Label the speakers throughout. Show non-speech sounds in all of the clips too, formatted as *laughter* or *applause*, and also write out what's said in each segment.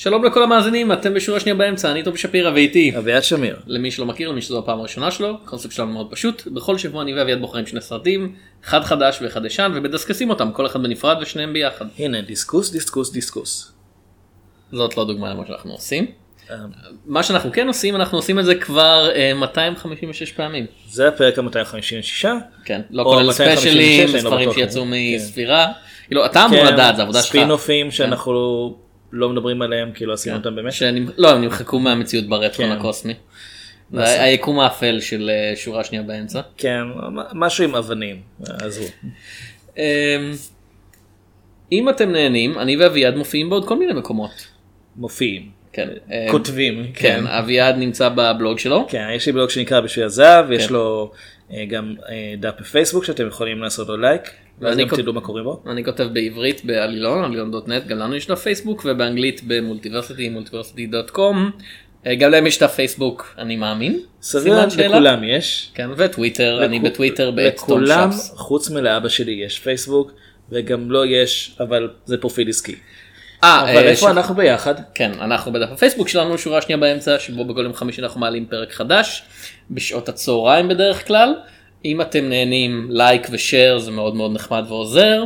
Speaker 1: שלום לכל המאזינים, אתם בשורה שנייה באמצע, אני טוב שפירא ואיתי.
Speaker 2: אביעד שמיר.
Speaker 1: למי שלא מכיר, למי שזו הפעם הראשונה שלו, הקונספט שלנו מאוד פשוט, בכל שבוע אני ואביעד בוחרים שני סרטים, אחד חדש ואחד ישן, ומדסקסים אותם, כל אחד בנפרד ושניהם ביחד.
Speaker 2: הנה, דיסקוס, דיסקוס, דיסקוס.
Speaker 1: זאת לא דוגמה למה שאנחנו עושים.
Speaker 2: אה,
Speaker 1: מה שאנחנו כן עושים, אנחנו עושים את זה כבר אה, 256 פעמים.
Speaker 2: זה הפרק ה-256.
Speaker 1: כן, לא כולל
Speaker 2: 256,
Speaker 1: ספיישלים,
Speaker 2: לא
Speaker 1: ספרים. שיצאו
Speaker 2: כן.
Speaker 1: מספירה. כאילו, אתה אמור לדעת, זה עבודה שלך. כן.
Speaker 2: ספינופים שאנחנו לא מדברים עליהם, כי לא עשינו אותם באמת.
Speaker 1: שנמ- לא, הם נמחקו מהמציאות ברטרון
Speaker 2: כן.
Speaker 1: הקוסמי. היקום האפל של אה, שורה שנייה באמצע.
Speaker 2: כן, משהו עם אבנים. עזבו.
Speaker 1: אמ, אם אתם נהנים, אני ואביעד מופיעים בעוד כל מיני מקומות.
Speaker 2: מופיעים.
Speaker 1: כן, אמ,
Speaker 2: כותבים.
Speaker 1: כן, אביעד נמצא בבלוג שלו.
Speaker 2: כן, יש לי בלוג שנקרא בשביל הזהב, יש
Speaker 1: כן. לו
Speaker 2: לו גם אה, דף בפייסבוק שאתם יכולים לעשות לו לייק. ואז גם תדעו מה קורה בו.
Speaker 1: אני כותב בעברית בעלילון, עלילון.net, גם לנו יש דף פייסבוק, ובאנגלית במולטיברסיטי, Multiversity.com. אה, גם להם יש דף פייסבוק, אני מאמין.
Speaker 2: סביר? לכולם יש.
Speaker 1: כן, וטוויטר, אני בטוויטר באקסטון
Speaker 2: לכולם,
Speaker 1: שפס.
Speaker 2: חוץ מלאבא שלי יש פייסבוק, וגם לו יש, אבל זה פרופיל עסקי.
Speaker 1: אה,
Speaker 2: אבל
Speaker 1: אה,
Speaker 2: איפה
Speaker 1: ש-
Speaker 2: אנחנו ביחד?
Speaker 1: כן, אנחנו בדף הפייסבוק שלנו, שורה שנייה באמצע, שבו בכל יום חמישי אנחנו מעלים פרק חדש, בשעות הצהריים בדרך כלל. אם אתם נהנים לייק ו share זה מאוד מאוד נחמד ועוזר.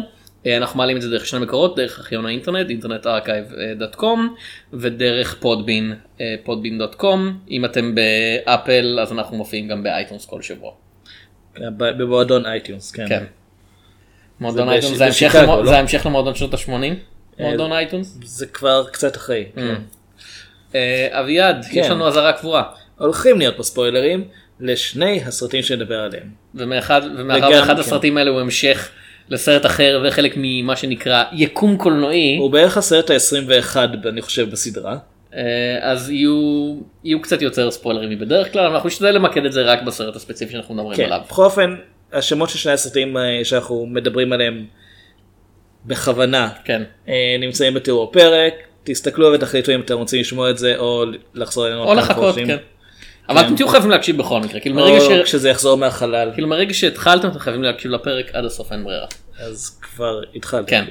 Speaker 1: אה, אנחנו מעלים את זה דרך שני מקורות, דרך ארכיון האינטרנט, Internet Archive.com, ודרך פודבין, Podbean.com. אם אתם באפל אז אנחנו מופיעים גם ב iTunes כל שבוע.
Speaker 2: במועדון אייטיונס, כן.
Speaker 1: כן. מועדון iTunes זה המשך
Speaker 2: בשיקגו,
Speaker 1: למו-
Speaker 2: לא?
Speaker 1: למועדון שנות ה-80? מועדון iTunes?
Speaker 2: זה כבר קצת אחרי. כן.
Speaker 1: אה, אביעד, יש
Speaker 2: כן.
Speaker 1: לנו אזהרה קבועה.
Speaker 2: הולכים להיות פה ספוילרים לשני הסרטים שנדבר עליהם.
Speaker 1: ומאחד, ומאחר ואחד
Speaker 2: כן.
Speaker 1: הסרטים האלה הוא המשך לסרט אחר וחלק ממה שנקרא יקום קולנועי,
Speaker 2: הוא בערך הסרט ה-21 אני חושב בסדרה.
Speaker 1: אה, אז יהיו, יהיו קצת יותר ספוילרים מבדרך כלל, אנחנו נשתדל למקד את זה רק בסרט הספציפי שאנחנו מדברים
Speaker 2: כן.
Speaker 1: עליו.
Speaker 2: בכל אופן, השמות של שני הסרטים אה, שאנחנו מדברים עליהם בכוונה
Speaker 1: כן.
Speaker 2: אה, נמצאים בתיאור הפרק. תסתכלו ותחליטו אם אתם רוצים לשמוע את זה או לחזור אלינו.
Speaker 1: או לחכות. כן. אבל אתם תהיו חייבים להקשיב בכל מקרה, כאילו מרגע,
Speaker 2: או
Speaker 1: ש...
Speaker 2: כשזה יחזור מהחלל
Speaker 1: כאילו מרגע שהתחלתם אתם חייבים להקשיב לפרק עד הסוף אין ברירה.
Speaker 2: אז כבר התחלתי.
Speaker 1: כן.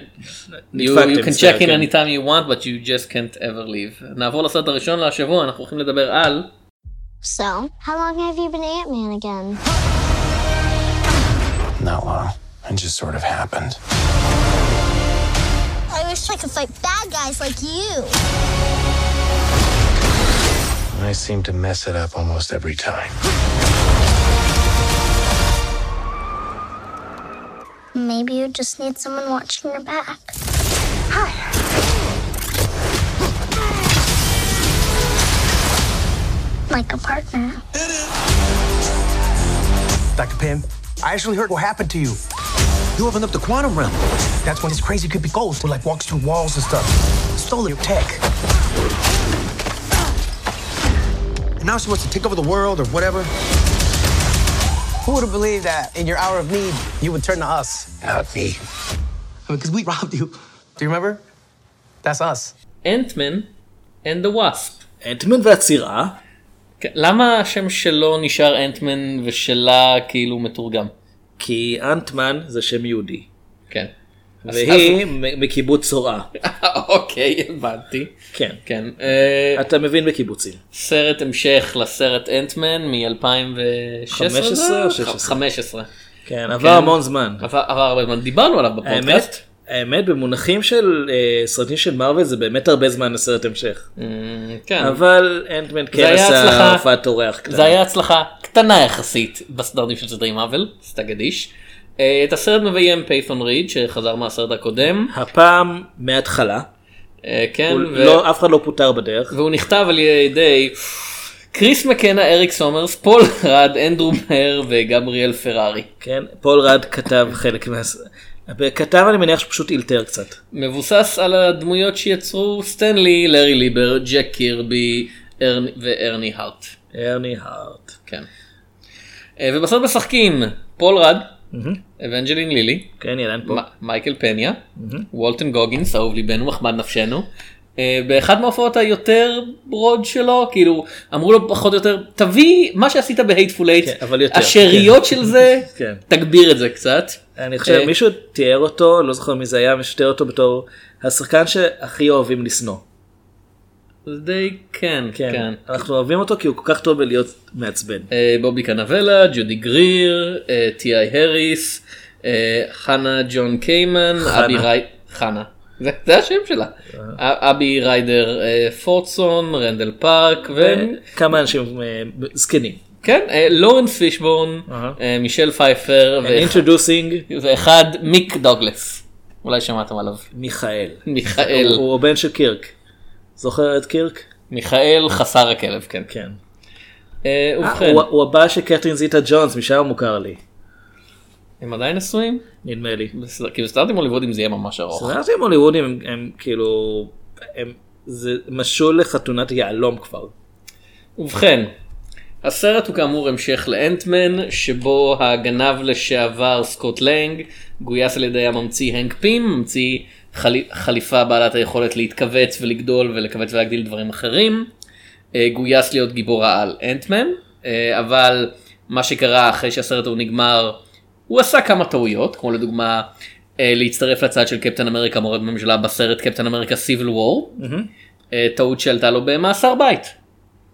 Speaker 1: You, can check in
Speaker 2: כן.
Speaker 1: anytime you want but you just can't ever leave. נעבור לסרט הראשון להשבוע, אנחנו הולכים לדבר על
Speaker 3: So, how long have you been Ant Man again?
Speaker 4: Not long. It just sort of happened.
Speaker 3: I wish I could fight bad guys like you.
Speaker 4: I seem to mess it up almost every time.
Speaker 3: Maybe you just need someone watching your back. Hi. Like a partner.
Speaker 5: Dr. Pym, I actually heard what happened to you. You opened up the quantum realm. That's when this crazy creepy ghost who like walks through walls and stuff. Stole your tech. And now she wants to take over the world or whatever. Who would have believed that in your hour of need you would turn to us?
Speaker 4: Not me.
Speaker 5: I mean, because we robbed you. Do you remember? That's us.
Speaker 1: Ant-Man and the Wasp.
Speaker 2: אנטמן והצירה.
Speaker 1: כן, למה השם שלו נשאר אנטמן ושלה כאילו מתורגם?
Speaker 2: כי אנטמן זה שם יהודי.
Speaker 1: כן.
Speaker 2: והיא מקיבוץ זורעה.
Speaker 1: אז- *laughs* אוקיי, הבנתי.
Speaker 2: כן.
Speaker 1: כן. אה,
Speaker 2: אתה מבין בקיבוצים.
Speaker 1: סרט המשך לסרט אנטמן מ-2016?
Speaker 2: 15 או 16?
Speaker 1: 15.
Speaker 2: כן, עבר המון זמן.
Speaker 1: עבר הרבה זמן. דיברנו עליו בפודקאסט.
Speaker 2: האמת, במונחים של אה, סרטים של מארוול זה באמת הרבה זמן לסרט המשך.
Speaker 1: אמ, כן.
Speaker 2: אבל Ant-Man כן עשה. הופעת אורח קטנה.
Speaker 1: זה היה הצלחה קטנה יחסית בסטנדרטים של סרטי מארוול, סטגדיש. אה, את הסרט מביים פייטון ריד שחזר מהסרט הקודם.
Speaker 2: הפעם מההתחלה.
Speaker 1: אה, כן.
Speaker 2: הוא
Speaker 1: ו-
Speaker 2: לא- אף אחד לא פוטר בדרך.
Speaker 1: והוא נכתב על ידי קריס מקנה, אריק סומרס, פול רד, אנדרו בארר וגבריאל פרארי.
Speaker 2: כן, פול רד כתב חלק מה... כתב אני מניח שפשוט אילתר קצת.
Speaker 1: מבוסס על הדמויות שיצרו סטן לי, לארי ליבר, ג'ק קירבי ארני, וארני הארט.
Speaker 2: ארני הארט.
Speaker 1: כן. אה, ובסרט משחקים פול רד, אבנג'לין לילי,
Speaker 2: כן, ילן פה.
Speaker 1: מ- מייקל פניה, וולטון גוגינס, אהוב ליבנו, מחמד נפשנו. אה, באחד מההופעות היותר broad שלו, כאילו, אמרו לו פחות או יותר, תביא מה שעשית ב Hateful
Speaker 2: Eight, כן, יותר,
Speaker 1: השאריות של זה, *laughs*
Speaker 2: כן.
Speaker 1: תגביר את זה קצת.
Speaker 2: אני חושב
Speaker 1: אה,
Speaker 2: מישהו תיאר אותו, לא זוכר מי זה היה, מישהו תיאר אותו בתור השחקן שהכי אוהבים לשנוא.
Speaker 1: זה די כן,
Speaker 2: כן.
Speaker 1: כן.
Speaker 2: אנחנו אוהבים אותו כי הוא כל כך טוב בלהיות מעצבן.
Speaker 1: אה, בובי קנבלה, ג'ודי גריר, אה, טי.איי הריס, אה, חנה ג'ון קיימן. אבי ריידר, חנה, זה זה השם שלה, אבי ריידר פורטסון, רנדל פארק,
Speaker 2: כמה אנשים אה, זקנים.
Speaker 1: וכן, אה, לורנס פישבורן, מישל פייפר,
Speaker 2: introducing
Speaker 1: ואחד מיק דוגלס, אולי שמעתם עליו,
Speaker 2: מיכאל.
Speaker 1: מיכאל,
Speaker 2: הוא הבן של קירק. זוכר את קירק?
Speaker 1: מיכאל חסר הכלב, כן.
Speaker 2: כן.
Speaker 1: אה,
Speaker 2: אה,
Speaker 1: ובכן,
Speaker 2: הוא- הוא הבא של קטרין זיטה ג'ונס, משם מוכר לי.
Speaker 1: הם עדיין נשואים?
Speaker 2: נדמה לי.
Speaker 1: בסדר, כאילו סטארטים הוליוודים זה יהיה ממש ארוך.
Speaker 2: סרטים הוליוודים הם, הם כאילו, הם, זה משול לחתונת יהלום כבר.
Speaker 1: ובכן, הסרט הוא כאמור המשך לאנטמן, שבו הגנב לשעבר סקוט לנג גויס על ידי הממציא הנק פים, ממציא חליפה בעלת היכולת להתכווץ ולגדול ולכווץ ולהגדיל דברים אחרים. אה, גויס להיות גיבור העל אנטמן, אה, אבל מה שקרה אחרי שהסרט הוא נגמר, הוא עשה כמה טעויות, כמו לדוגמה אה, להצטרף לצד של קפטן אמריקה מורד בממשלה בסרט קפטן אמריקה סיביל וור, טעות שעלתה לו במאסר בית.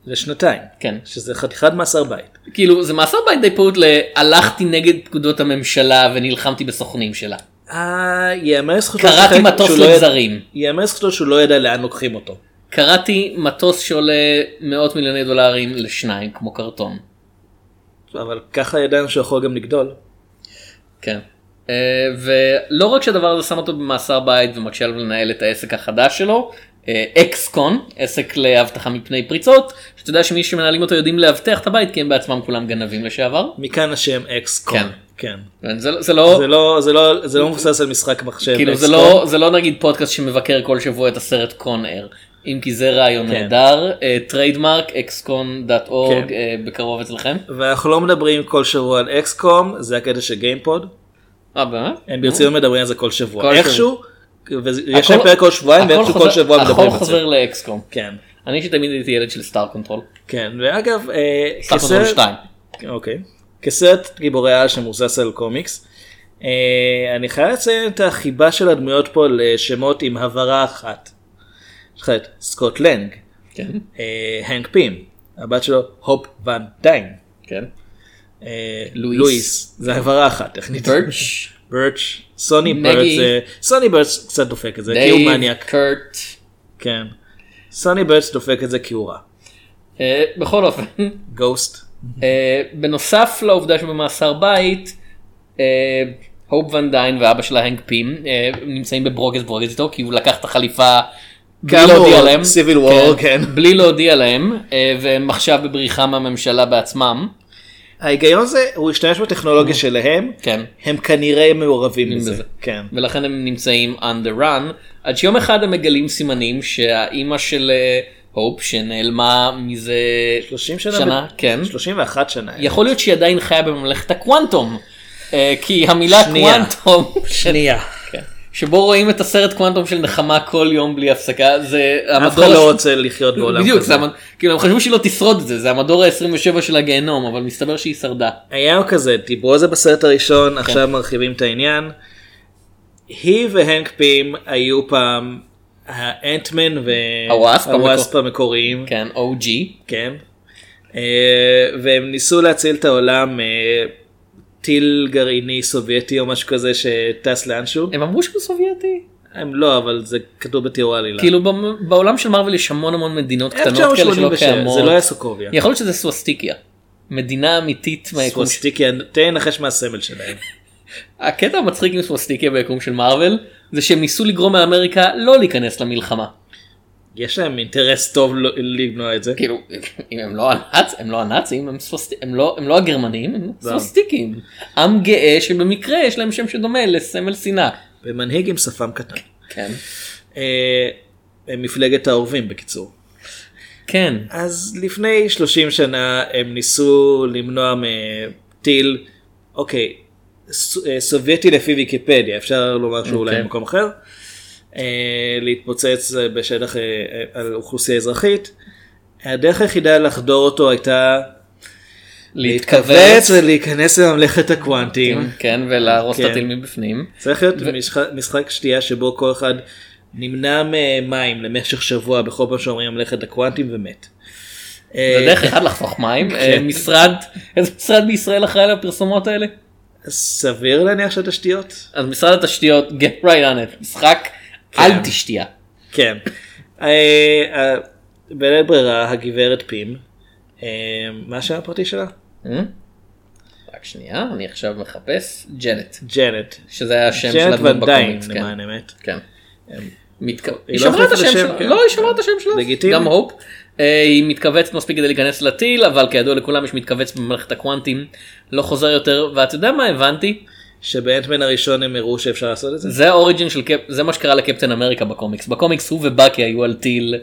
Speaker 2: לשנתיים.
Speaker 1: כן.
Speaker 2: שזה חתיכת מאסר בית.
Speaker 1: כאילו זה מאסר בית די פעוט ל... הלכתי נגד פקודות הממשלה ונלחמתי בסוכנים שלה.
Speaker 2: אה, יאמר לזכותו
Speaker 1: קראתי מטוס
Speaker 2: שהוא לא
Speaker 1: לגזרים.
Speaker 2: ייאמר לזכותו שהוא לא ידע לאן לוקחים אותו.
Speaker 1: קראתי מטוס שעולה מאות מיליוני דולרים לשניים כמו קרטון.
Speaker 2: אבל ככה ידענו שהוא יכול גם לגדול.
Speaker 1: כן. אה, ולא רק שהדבר הזה שם אותו במאסר בית ומקשה עליו לנהל את העסק החדש שלו, אה, אקסקון, עסק לאבטחה מפני פריצות, שאתה יודע שמי שמנהלים אותו יודעים לאבטח את הבית כי הם בעצמם כולם גנבים לשעבר.
Speaker 2: מכאן השם אקס קון.
Speaker 1: כן.
Speaker 2: כן.
Speaker 1: זה, זה לא,
Speaker 2: זה לא, זה לא, זה לא מבוסס על משחק מחשב.
Speaker 1: כאילו זה
Speaker 2: XCOM.
Speaker 1: לא זה לא נגיד פודקאסט שמבקר כל שבוע את הסרט קון אר אם כי זה רעיון
Speaker 2: כן.
Speaker 1: נהדר trademark XCOM.org
Speaker 2: כן.
Speaker 1: אה, בקרוב אצלכם.
Speaker 2: ואנחנו לא מדברים כל שבוע על אקסקום, זה הקטע של גיימפוד.
Speaker 1: אה באמת?
Speaker 2: הם ברצינות מדברים על זה כל שבוע. איכשהו, ויש
Speaker 1: הכל-
Speaker 2: להם פרק כל שבועיים
Speaker 1: הכל
Speaker 2: ואיכשהו כל שבוע מדברים
Speaker 1: הכל
Speaker 2: על זה.
Speaker 1: חוזר לאקסקום.
Speaker 2: כן.
Speaker 1: אני שתמיד הייתי ילד של סטאר קונטרול.
Speaker 2: כן, ואגב, אה,
Speaker 1: סטאר קונטרול
Speaker 2: כסרט,
Speaker 1: 2.
Speaker 2: אוקיי, כסרט גיבורי על שמבוסס על קומיקס, אה, אני חייב לציין את החיבה של הדמויות פה לשמות עם הברה אחת. יש לך את סקוט לנג,
Speaker 1: כן.
Speaker 2: אה, הנק פים, הבת שלו הופ ון דיין,
Speaker 1: כן.
Speaker 2: אה,
Speaker 1: לואיס.
Speaker 2: זה הברה אחת טכנית.
Speaker 1: ברץ'.
Speaker 2: ברץ', סוני. ברץ', סוני ברץ' קצת דופק את זה, כי הוא. מניאק,
Speaker 1: קרט.
Speaker 2: כן. סוני בירץ' דופק את זה כי הוא רע.
Speaker 1: בכל אופן.
Speaker 2: גוסט.
Speaker 1: אה, בנוסף לעובדה שבמאסר בית, אה, הופ ון דיין ואבא שלה הנק פים אה, נמצאים בברוגז ברוגז איתו כי הוא לקח את החליפה בלי להודיע להם,
Speaker 2: Civil War, כן. *laughs*
Speaker 1: בלי להודיע להם והם עכשיו בבריחה מהממשלה בעצמם,
Speaker 2: ההיגיון זה, הוא השתמש בטכנולוגיה שלהם,
Speaker 1: כן,
Speaker 2: הם כנראה מעורבים
Speaker 1: בזה.
Speaker 2: כן.
Speaker 1: ולכן הם נמצאים on the run, עד שיום אחד הם מגלים סימנים שהאימא של אה, הופ שנעלמה מזה
Speaker 2: 30 שנה?
Speaker 1: שנה,
Speaker 2: ב-
Speaker 1: כן,
Speaker 2: 31 שנה.
Speaker 1: יכול להיות שהיא עדיין חיה בממלכת הקוונטום, אה, כי המילה
Speaker 2: שנייה.
Speaker 1: קוונטום,
Speaker 2: שנייה.
Speaker 1: כן. שבו רואים את הסרט קוונטום של נחמה כל יום בלי הפסקה זה
Speaker 2: אף
Speaker 1: המדור
Speaker 2: אחד לא רוצה לחיות בעולם
Speaker 1: בדיוק
Speaker 2: כזה.
Speaker 1: זה המד... כאילו הם חשבו שהיא לא תשרוד את זה זה המדור ה-27 של הגיהנום אבל מסתבר שהיא שרדה.
Speaker 2: היה כזה, דיברו על זה בסרט
Speaker 1: כן.
Speaker 2: הראשון, עכשיו מרחיבים את העניין. היא והנק פים היו פעם האנטמן
Speaker 1: הוואספ
Speaker 2: והוואספ המקוריים.
Speaker 1: כן OG
Speaker 2: כן. אה, והם ניסו להציל את העולם מטיל גרעיני סובייטי או משהו כזה שטס לאנשהו.
Speaker 1: הם אמרו שהוא סובייטי
Speaker 2: הם לא, אבל זה כתוב בתיאור העלילה.
Speaker 1: כאילו בעולם של מארוול יש המון המון מדינות קטנות כאלה שלא
Speaker 2: 1987,
Speaker 1: קיימות.
Speaker 2: זה לא היה סוקוביה.
Speaker 1: יכול להיות שזה סווסטיקיה. מדינה אמיתית מהיקום.
Speaker 2: סווסטיקיה, תן לנחש מהסמל שלהם.
Speaker 1: הקטע המצחיק עם סווסטיקיה ביקום של מארוול זה שהם ניסו לגרום לאמריקה לא להיכנס למלחמה.
Speaker 2: יש להם אינטרס טוב לא- למנוע את זה.
Speaker 1: כאילו אם הם לא הנאצ הם לא הנאצים הם, סווסט... הם, לא, הם לא הגרמנים הם סווסטיקים. עם גאה שבמקרה יש להם שם שדומה לסמל שנאה.
Speaker 2: ומנהיג עם שפם קטן.
Speaker 1: כן.
Speaker 2: אה, מפלגת האהובים בקיצור.
Speaker 1: כן.
Speaker 2: אז לפני 30 שנה הם ניסו למנוע מטיל, אוקיי, סובייטי לפי ויקיפדיה, אפשר לומר שהוא אולי
Speaker 1: אוקיי.
Speaker 2: במקום אחר, אה, להתפוצץ אה, בשטח אה, אה, על אוכלוסייה אזרחית. הדרך היחידה לחדור אותו הייתה להתכווץ ולהיכנס לממלכת הקוונטים.
Speaker 1: כן ולהרוס את
Speaker 2: כן.
Speaker 1: הטיל מבפנים.
Speaker 2: צריך להיות משחק, שתייה שבו כל אחד נמנע ממים למשך שבוע בכל פעם שאומרים ממלכת הקוונטים ומת. אה,
Speaker 1: זה דרך אחד לחסוך מים. אה, משרד, איזה משרד בישראל אחראי על הפרסומות האלה?
Speaker 2: סביר להניח שהתשתיות?
Speaker 1: אז משרד התשתיות, get right on it, משחק אל תשתיה.
Speaker 2: כן. אה, אה, בלית ברירה הגברת פים, אה, מה השם הפרטי שלה?
Speaker 1: רק שנייה, אני עכשיו מחפש ג'נט,
Speaker 2: ג'נט.
Speaker 1: שזה היה השם של
Speaker 2: ג'נט ונדיין
Speaker 1: בקומיקס. כן.
Speaker 2: למען האמת.
Speaker 1: כן.
Speaker 2: היא לא
Speaker 1: שמרה את השם, שלה,
Speaker 2: כן.
Speaker 1: לא היא שמרה את השם שלה,
Speaker 2: לגיטימי.
Speaker 1: גם הופ. אה, היא מתכווצת מספיק כדי להיכנס לטיל אבל כידוע לכולם יש מתכווץ במערכת הקוונטים לא חוזר יותר ואתה יודע מה הבנתי
Speaker 2: שבאנטמן הראשון הם הראו שאפשר לעשות את זה?
Speaker 1: זה האוריג'ין של קפ... זה מה שקרה לקפטן אמריקה בקומיקס בקומיקס הוא ובאקי היו על טיל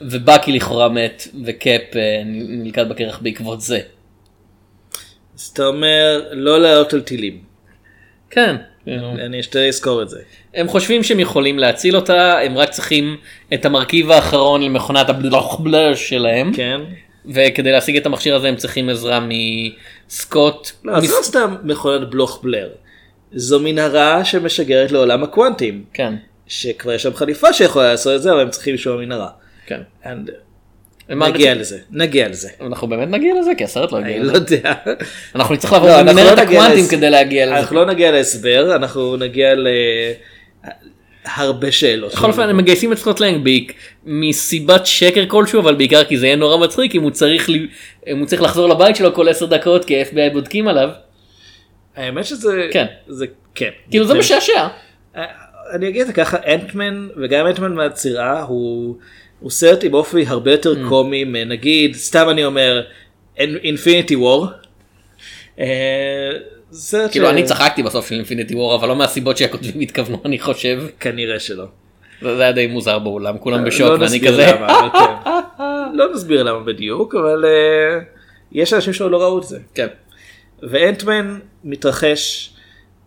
Speaker 1: ובאקי לכאורה מת וקפ אה, נלכד בקרח בעקבות זה.
Speaker 2: אז אתה אומר לא לעלות על טילים.
Speaker 1: כן.
Speaker 2: אני אשתדל לזכור את זה.
Speaker 1: הם חושבים שהם יכולים להציל אותה הם רק צריכים את המרכיב האחרון למכונת הבלוך שלהם
Speaker 2: כן?
Speaker 1: וכדי להשיג את המכשיר הזה הם צריכים עזרה מסקוט.
Speaker 2: לא, זה
Speaker 1: מס-
Speaker 2: לא סתם מכונת בלוך בלר. זו מנהרה שמשגרת לעולם הקוונטים.
Speaker 1: כן.
Speaker 2: שכבר יש שם חליפה שיכולה לעשות את זה אבל הם צריכים לשמוע מנהרה.
Speaker 1: כן.
Speaker 2: And- נגיע לזה. נגיע לזה.
Speaker 1: אנחנו באמת נגיע לזה כי הסרט לא הגיע
Speaker 2: אני
Speaker 1: לזה.
Speaker 2: לא יודע.
Speaker 1: אנחנו נצטרך לעבור
Speaker 2: לא,
Speaker 1: במנהרת
Speaker 2: לא נגיע
Speaker 1: הקוונטים כדי להגיע לזה.
Speaker 2: אנחנו לא נגיע להסבר, אנחנו נגיע להרבה שאלות.
Speaker 1: בכל אופן הם מגייסים את סקוט לנג ביק מסיבת שקר כלשהו אבל בעיקר כי זה יהיה נורא מצחיק אם הוא צריך ל- אם הוא צריך לחזור לבית שלו כל 10 דקות כי ה-FBI בודקים עליו.
Speaker 2: האמת שזה...
Speaker 1: כן.
Speaker 2: זה כן.
Speaker 1: כאילו זה משעשע.
Speaker 2: אני אגיד את זה ככה, אנטמן וגם אנטמן מהצירה הוא, הוא סרט עם אופי הרבה יותר
Speaker 1: Mm.
Speaker 2: קומי מנגיד, סתם אני אומר, אינפיניטי וור. סרט
Speaker 1: כאילו
Speaker 2: ש-
Speaker 1: אני צחקתי בסוף של אינפיניטי וור אבל לא מהסיבות שהכותבים התכוונו אני חושב.
Speaker 2: כנראה שלא.
Speaker 1: זה היה די מוזר באולם כולם בשוק
Speaker 2: לא
Speaker 1: ואני
Speaker 2: נסביר
Speaker 1: כזה.
Speaker 2: למה, כן. *laughs* לא נסביר למה בדיוק, אבל אה, יש אנשים שלא לא ראו את זה.
Speaker 1: כן.
Speaker 2: ואנטמן מתרחש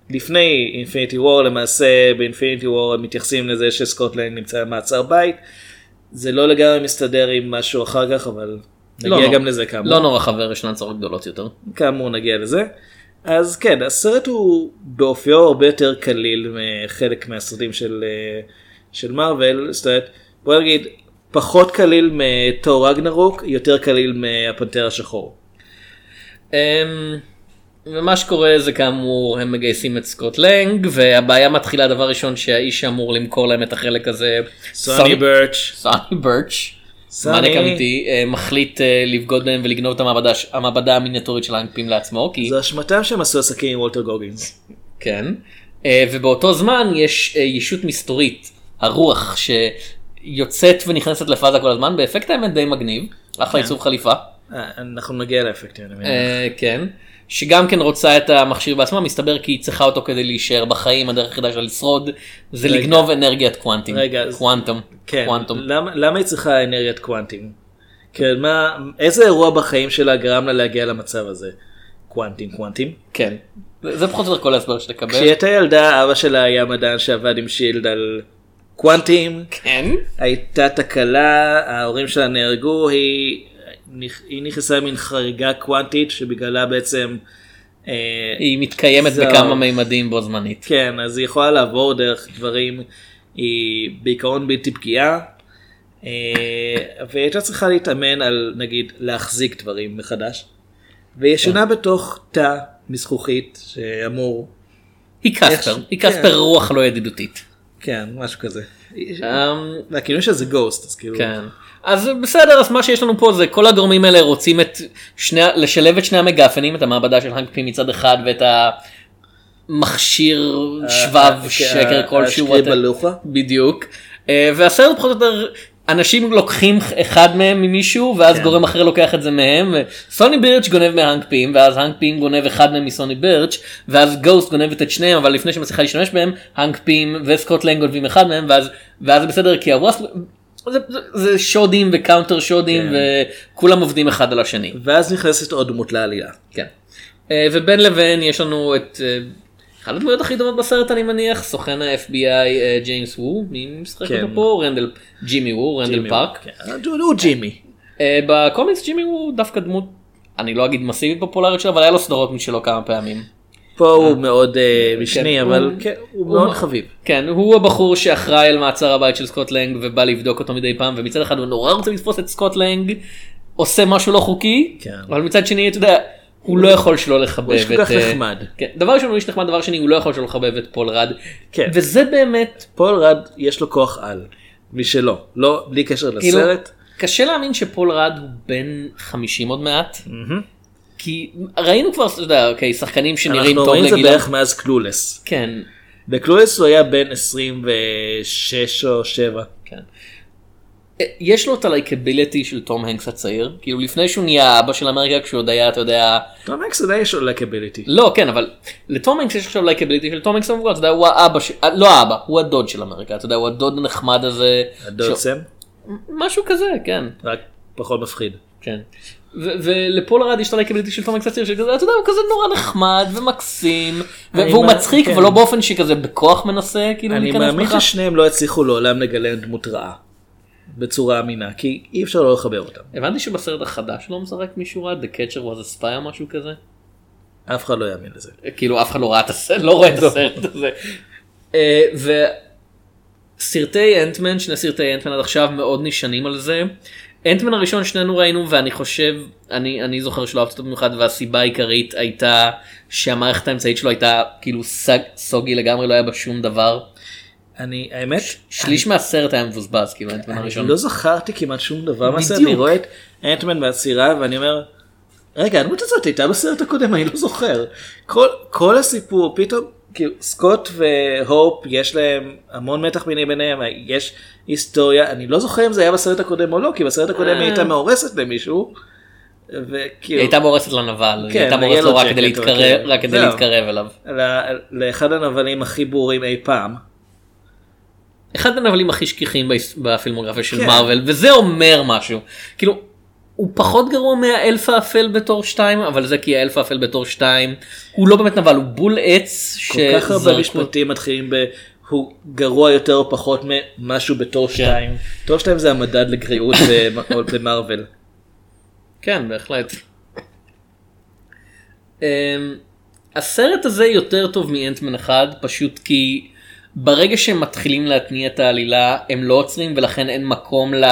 Speaker 2: לפני אינפיניטי וור למעשה באינפיניטי וור הם מתייחסים לזה שסקוטלנד נמצא במעצר בית. זה לא לגמרי מסתדר עם משהו אחר כך אבל
Speaker 1: לא
Speaker 2: נגיע
Speaker 1: נורא.
Speaker 2: גם לזה כאמור.
Speaker 1: לא נורא חבר ישנן צרות גדולות יותר.
Speaker 2: כאמור נגיע לזה. אז כן הסרט הוא באופיו הרבה יותר קליל מחלק מהסרטים של אה, של מארוול זאת אומרת בוא נגיד פחות קליל מתור רגנרוק יותר קליל מהפנתר השחור.
Speaker 1: אמ, ומה שקורה זה כאמור הם מגייסים את סקוט לנג והבעיה מתחילה דבר ראשון שהאיש שאמור למכור להם את החלק הזה
Speaker 2: סוני ברץ'.
Speaker 1: סוני ברץ'
Speaker 2: סוני.
Speaker 1: אמיתי אה, מחליט אה, לבגוד בהם ולגנוב את המעבדה המעבדה המיניאטורית של האנפים לעצמו כי
Speaker 2: זו אשמתם שהם עשו עסקים עם וולטר גוגינס.
Speaker 1: כן אה, ובאותו זמן יש ישות מסתורית הרוח שיוצאת ונכנסת לפאזה כל הזמן באפקט האמת די מגניב אחלה עיצוב חליפה.
Speaker 2: אנחנו נגיע לאפקטים.
Speaker 1: כן. שגם כן רוצה את המכשיר בעצמה מסתבר כי היא צריכה אותו כדי להישאר בחיים הדרך היחידה שלה לשרוד זה
Speaker 2: רגע.
Speaker 1: לגנוב אנרגיית קוונטים.
Speaker 2: רגע,
Speaker 1: קוונטום.
Speaker 2: כן,
Speaker 1: קוונטום.
Speaker 2: למה, למה היא צריכה אנרגיית קוונטים? כן, מה, איזה אירוע בחיים שלה גרם לה להגיע למצב הזה? קוונטים, קוונטים.
Speaker 1: כן. זה זה פחות או יותר כל ההסבר שתקבל.
Speaker 2: כשהיא הייתה ילדה אבא שלה היה מדען שעבד עם שילד על קוונטים,
Speaker 1: כן.
Speaker 2: הייתה תקלה, ההורים שלה נהרגו, היא, היא נכנסה למין חריגה קוונטית שבגללה בעצם, אה,
Speaker 1: היא מתקיימת
Speaker 2: זהו.
Speaker 1: בכמה מימדים בו זמנית.
Speaker 2: כן, אז היא יכולה לעבור דרך דברים, היא בעיקרון בלתי פגיעה, אה, והיא הייתה צריכה להתאמן על נגיד להחזיק דברים מחדש, והיא ישנה בתוך תא מזכוכית שאמור,
Speaker 1: היא קספר. היא
Speaker 2: כן.
Speaker 1: קספר רוח לא ידידותית.
Speaker 2: כן, משהו כזה.
Speaker 1: אמ,
Speaker 2: והכינוי שלה זה גוסט, אז כאילו,
Speaker 1: כן. אז בסדר אז מה שיש לנו פה זה כל הגורמים האלה רוצים את שני לשלב את שני המגפנים את המעבדה של האנק פי מצד אחד ואת המכשיר שבב
Speaker 2: אה,
Speaker 1: שקר
Speaker 2: אה,
Speaker 1: כלשהו.
Speaker 2: השקרי.
Speaker 1: בדיוק. אה, והסרט פחות או יותר אנשים לוקחים אחד מהם ממישהו ואז
Speaker 2: כן.
Speaker 1: גורם אחר לוקח את זה מהם. סוני בירץ' גונב מהאנק פים ואז האנק פים גונב אחד מהם מסוני בירץ' ואז גוסט גונבת את שניהם אבל לפני שמצליחה להשתמש בהם האנק פים וסקוט לנג גונבים אחד מהם ואז ואז זה בסדר כי הוואספ זה, זה, זה שודים ו counter שודים
Speaker 2: כן.
Speaker 1: וכולם עובדים אחד על השני.
Speaker 2: ואז נכנסת עוד דמות לעלילה.
Speaker 1: כן. אה, ובין לבין יש לנו את אה, אחת הדמויות הכי חמודות בסרט אני מניח סוכן ה-FBI אה, ג'יימס וו מי משחק
Speaker 2: כן.
Speaker 1: אותו פה רנדל ג'ימי וו רנדל
Speaker 2: ג'ימי,
Speaker 1: פארק.
Speaker 2: כן, הוא הוא ג'ימי.
Speaker 1: בקומיקס ג'ימי וו דווקא דמות אני לא אגיד מסיבית פופולרית שלו אבל היה לו סדרות משלו כמה פעמים.
Speaker 2: פה הוא מאוד אה, משני,
Speaker 1: כן,
Speaker 2: אבל
Speaker 1: הוא-
Speaker 2: כן, הוא
Speaker 1: הוא-
Speaker 2: מאוד חביב.
Speaker 1: כן, הוא הבחור שאחראי על מעצר הבית של סקוט לנג ובא לבדוק אותו מדי פעם, ומצד אחד הוא נורא רוצה לתפוס את סקוט לנג, עושה משהו לא חוקי,
Speaker 2: כן.
Speaker 1: אבל מצד שני, אתה יודע, הוא לא יכול שלא לחבב
Speaker 2: הוא
Speaker 1: את...
Speaker 2: איש כל כך
Speaker 1: אה,
Speaker 2: נחמד.
Speaker 1: כן, דבר ראשון הוא איש נחמד, דבר שני הוא לא יכול שלא לחבב את פול ראד,
Speaker 2: כן.
Speaker 1: וזה באמת,
Speaker 2: פול ראד יש לו כוח על, משלו, לא, בלי קשר
Speaker 1: כאילו,
Speaker 2: לסרט.
Speaker 1: קשה להאמין שפול ראד הוא בן 50 עוד מעט, כי ראינו כבר, אתה יודע, אוקיי, שחקנים שנראים
Speaker 2: אנחנו
Speaker 1: טוב
Speaker 2: רואים את זה
Speaker 1: לגילם,
Speaker 2: בערך מאז קלולס.
Speaker 1: כן,
Speaker 2: בקלולס הוא היה בן 26 או 7.
Speaker 1: כן. יש לו את ה likability של תום הנקס הצעיר, כאילו לפני שהוא נהיה אבא של אמריקה כשהוא עוד היה, אתה יודע,
Speaker 2: תום הנקס עדיין יש לו likability.
Speaker 1: לא כן אבל לתום הנקס יש עכשיו likability של תום הנקס המבוגר, אתה יודע, הוא האבא, ש... אה, לא האבא, הוא הדוד של אמריקה, אתה יודע, הוא הדוד הנחמד הזה,
Speaker 2: הדוד
Speaker 1: ש-
Speaker 2: סם,
Speaker 1: משהו כזה, כן,
Speaker 2: רק פחות מפחיד.
Speaker 1: כן. ו- ולפול ראד יש את ה likability של הנקס הצעיר, שכזה, אתה יודע, הוא כזה נורא נחמד ומקסים, והוא מצחיק,
Speaker 2: כן.
Speaker 1: אבל לא באופן שכזה בכוח מנסה, כאילו,
Speaker 2: אני מאמין. ששניהם לא יצליחו לעולם לגלם דמות רעה. בצורה אמינה, כי אי אפשר לא לחבב אותם.
Speaker 1: הבנתי שבסרט החדש לא משחק מישהו רע, The Catcher was a spy או משהו כזה.
Speaker 2: אף אחד לא יאמין לזה.
Speaker 1: כאילו אף אחד לא ראה את הסרט, לא רואה את הסרט הזה. אה, וסרטי אנטמן, שני סרטי אנטמן עד עכשיו מאוד נשענים על זה. אנטמן הראשון שנינו ראינו ואני חושב, אני, אני זוכר שלא אהבתי אותו במיוחד והסיבה העיקרית הייתה שהמערכת האמצעית שלו הייתה כאילו סג, סוגי לגמרי, לא היה בה שום דבר.
Speaker 2: אני, האמת,
Speaker 1: שליש מהסרט היה מבוזבז, כאילו אנטמן
Speaker 2: אני
Speaker 1: הראשון.
Speaker 2: לא זכרתי כמעט שום דבר מהסרט. אני רואה את אנטמן והסירה ואני אומר, רגע הדמות הזאת הייתה בסרט הקודם, אני לא זוכר. כל, כל הסיפור, פתאום, כאילו סקוט והופ יש להם המון מתח ביני ביניהם, יש היסטוריה, אני לא זוכר אם זה היה בסרט הקודם או לא, כי בסרט הקודם היא הייתה מאורסת למישהו. וכאילו,
Speaker 1: היא הייתה מאורסת לנבל, היא
Speaker 2: כן,
Speaker 1: הייתה מאורסת לו רק
Speaker 2: ג'קט,
Speaker 1: כדי להתקרב,
Speaker 2: אוקיי.
Speaker 1: רק כדי. להתקרב אליו.
Speaker 2: לאחד הנבלים הכי ברורים אי פעם.
Speaker 1: אחד הנבלים הכי שכיחים בפילמוגרפיה של
Speaker 2: כן.
Speaker 1: מארוול וזה אומר משהו כאילו הוא פחות גרוע מהאלף האפל בתור 2 אבל זה כי האלף האפל בתור 2 הוא לא באמת נבל הוא בול עץ
Speaker 2: כל כך הרבה משפטים מתחילים ב... הוא גרוע יותר או פחות ממשהו בתור שתיים. תור שתיים זה המדד לגריעות במ- *laughs* במרוויל.
Speaker 1: כן בהחלט. אמ, הסרט הזה יותר טוב מאנטמן אחד פשוט כי ברגע שהם מתחילים להתניע את העלילה הם לא עוצרים ולכן אין מקום ל...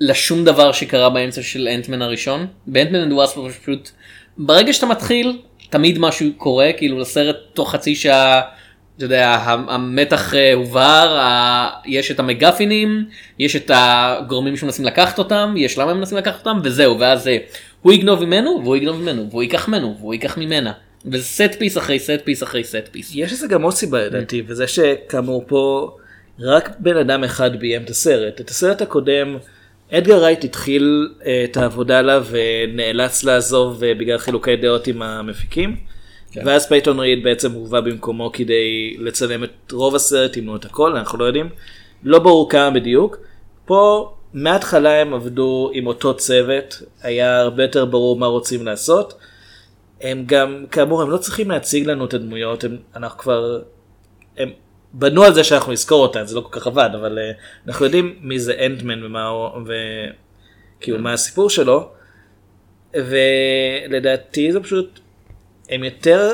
Speaker 1: לשום דבר שקרה באמצע של אנטמן הראשון. באנטמן אנד וואספ פשוט ברגע שאתה מתחיל תמיד משהו קורה כאילו לסרט תוך חצי שעה. אתה יודע, המתח אה, הובהר, יש את המגפינים, יש את הגורמים שמנסים לקחת אותם, יש למה הם מנסים לקחת אותם, וזהו, ואז אה, הוא יגנוב ממנו, והוא יגנוב ממנו, והוא ייקח ממנו, והוא ייקח ממנה. וזה set piece אחרי set piece אחרי set piece.
Speaker 2: יש לזה גם עוד סיבה לדעתי, וזה שכאמור פה רק בן אדם אחד ביים את הסרט. את הסרט הקודם אדגר רייט התחיל אה, את העבודה עליו ונאלץ לעזוב אה, בגלל חילוקי דעות עם המפיקים. ואז פייטון ריד בעצם הובא במקומו כדי לצלם את רוב הסרט, אם לא את הכל, אנחנו לא יודעים. לא ברור כמה בדיוק. פה מההתחלה הם עבדו עם אותו צוות, היה הרבה יותר ברור מה רוצים לעשות. הם גם, כאמור, הם לא צריכים להציג לנו את הדמויות, הם, אנחנו כבר, הם בנו על זה שאנחנו נזכור אותן, זה לא כל כך עבד, אבל uh, אנחנו יודעים מי זה אנטמן ומה הוא, וכאילו מה הסיפור שלו, ולדעתי זה פשוט, הם יותר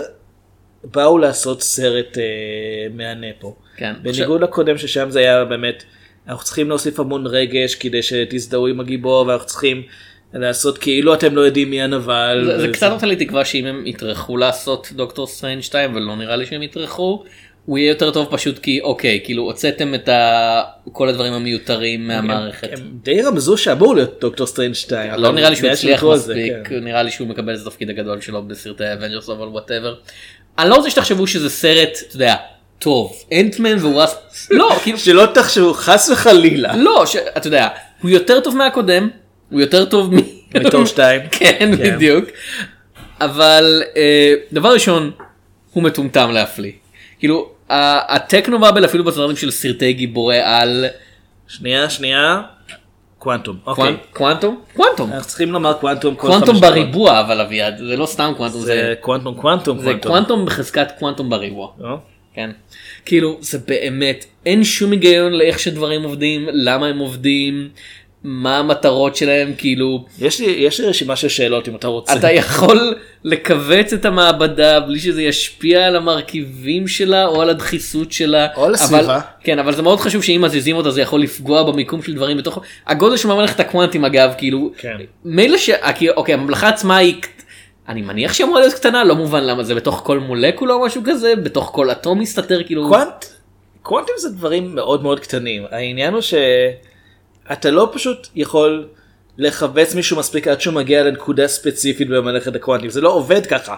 Speaker 2: באו לעשות סרט uh, מהנה פה.
Speaker 1: כן.
Speaker 2: בניגוד לקודם ששם זה היה באמת, אנחנו צריכים להוסיף המון רגש כדי שתזדהו עם הגיבור, ואנחנו צריכים לעשות כאילו אתם לא יודעים מי הנבל.
Speaker 1: זה, זה קצת נותן לי תקווה שאם הם יטרחו לעשות דוקטור סטרנג' 2 ולא נראה לי שהם יטרחו הוא יהיה יותר טוב פשוט כי אוקיי כאילו הוצאתם את ה... כל הדברים המיותרים מהמערכת.
Speaker 2: הם די רמזו שאמור להיות דוקטור סטרנג' 2.
Speaker 1: לא נראה לי שהוא הצליח
Speaker 2: על זה,
Speaker 1: מספיק
Speaker 2: כן.
Speaker 1: נראה לי שהוא מקבל את התפקיד הגדול שלו בסרטי אבנג'רס אבל whatever. אני לא רוצה שתחשבו שזה סרט אתה יודע טוב אנטמן ווואספ *laughs* לא כאילו
Speaker 2: שלא תחשבו חס וחלילה.
Speaker 1: לא ש... אתה יודע הוא יותר טוב מהקודם הוא יותר טוב מ...
Speaker 2: מתור 2. *laughs*
Speaker 1: כן,
Speaker 2: כן.
Speaker 1: בדיוק. אבל אה, דבר ראשון, הוא מטומטם להפליא. כאילו, הטכנו באבל אפילו בסרטים של סרטי גיבורי על
Speaker 2: שנייה שנייה. קוונטום. אוקיי.
Speaker 1: קוונטום? קוונטום.
Speaker 2: אנחנו צריכים לומר קוונטום כל חמש דקות.
Speaker 1: בריבוע אבל אביעד, זה לא סתם קוונטום,
Speaker 2: זה קוונטום קוונטום
Speaker 1: זה.
Speaker 2: קוונטום
Speaker 1: בחזקת קוונטום בריבוע. כן. כאילו זה באמת אין שום היגיון לאיך שדברים עובדים למה הם עובדים מה המטרות שלהם כאילו
Speaker 2: יש לי, יש לי רשימה של שאלות אם אתה רוצה.
Speaker 1: אתה יכול לכווץ את המעבדה בלי שזה ישפיע על המרכיבים שלה או על הדחיסות שלה.
Speaker 2: או על הסביבה.
Speaker 1: כן אבל זה מאוד חשוב שאם מזיזים אותה זה יכול לפגוע במיקום של דברים בתוך הגודל של מערכת הקוונטים אגב כאילו
Speaker 2: כן.
Speaker 1: מילא ש... כי- אוקיי הממלכה עצמה היא. אני מניח שהיא אמורה להיות קטנה לא מובן למה זה בתוך כל מולקולה או משהו כזה בתוך כל אטום מסתתר כאילו
Speaker 2: קוונט, קוונטים זה דברים מאוד מאוד קטנים. העניין הוא שאתה לא פשוט יכול לכווץ מישהו מספיק עד שהוא מגיע לנקודה ספציפית במלאכת הקוונטים. זה לא עובד ככה.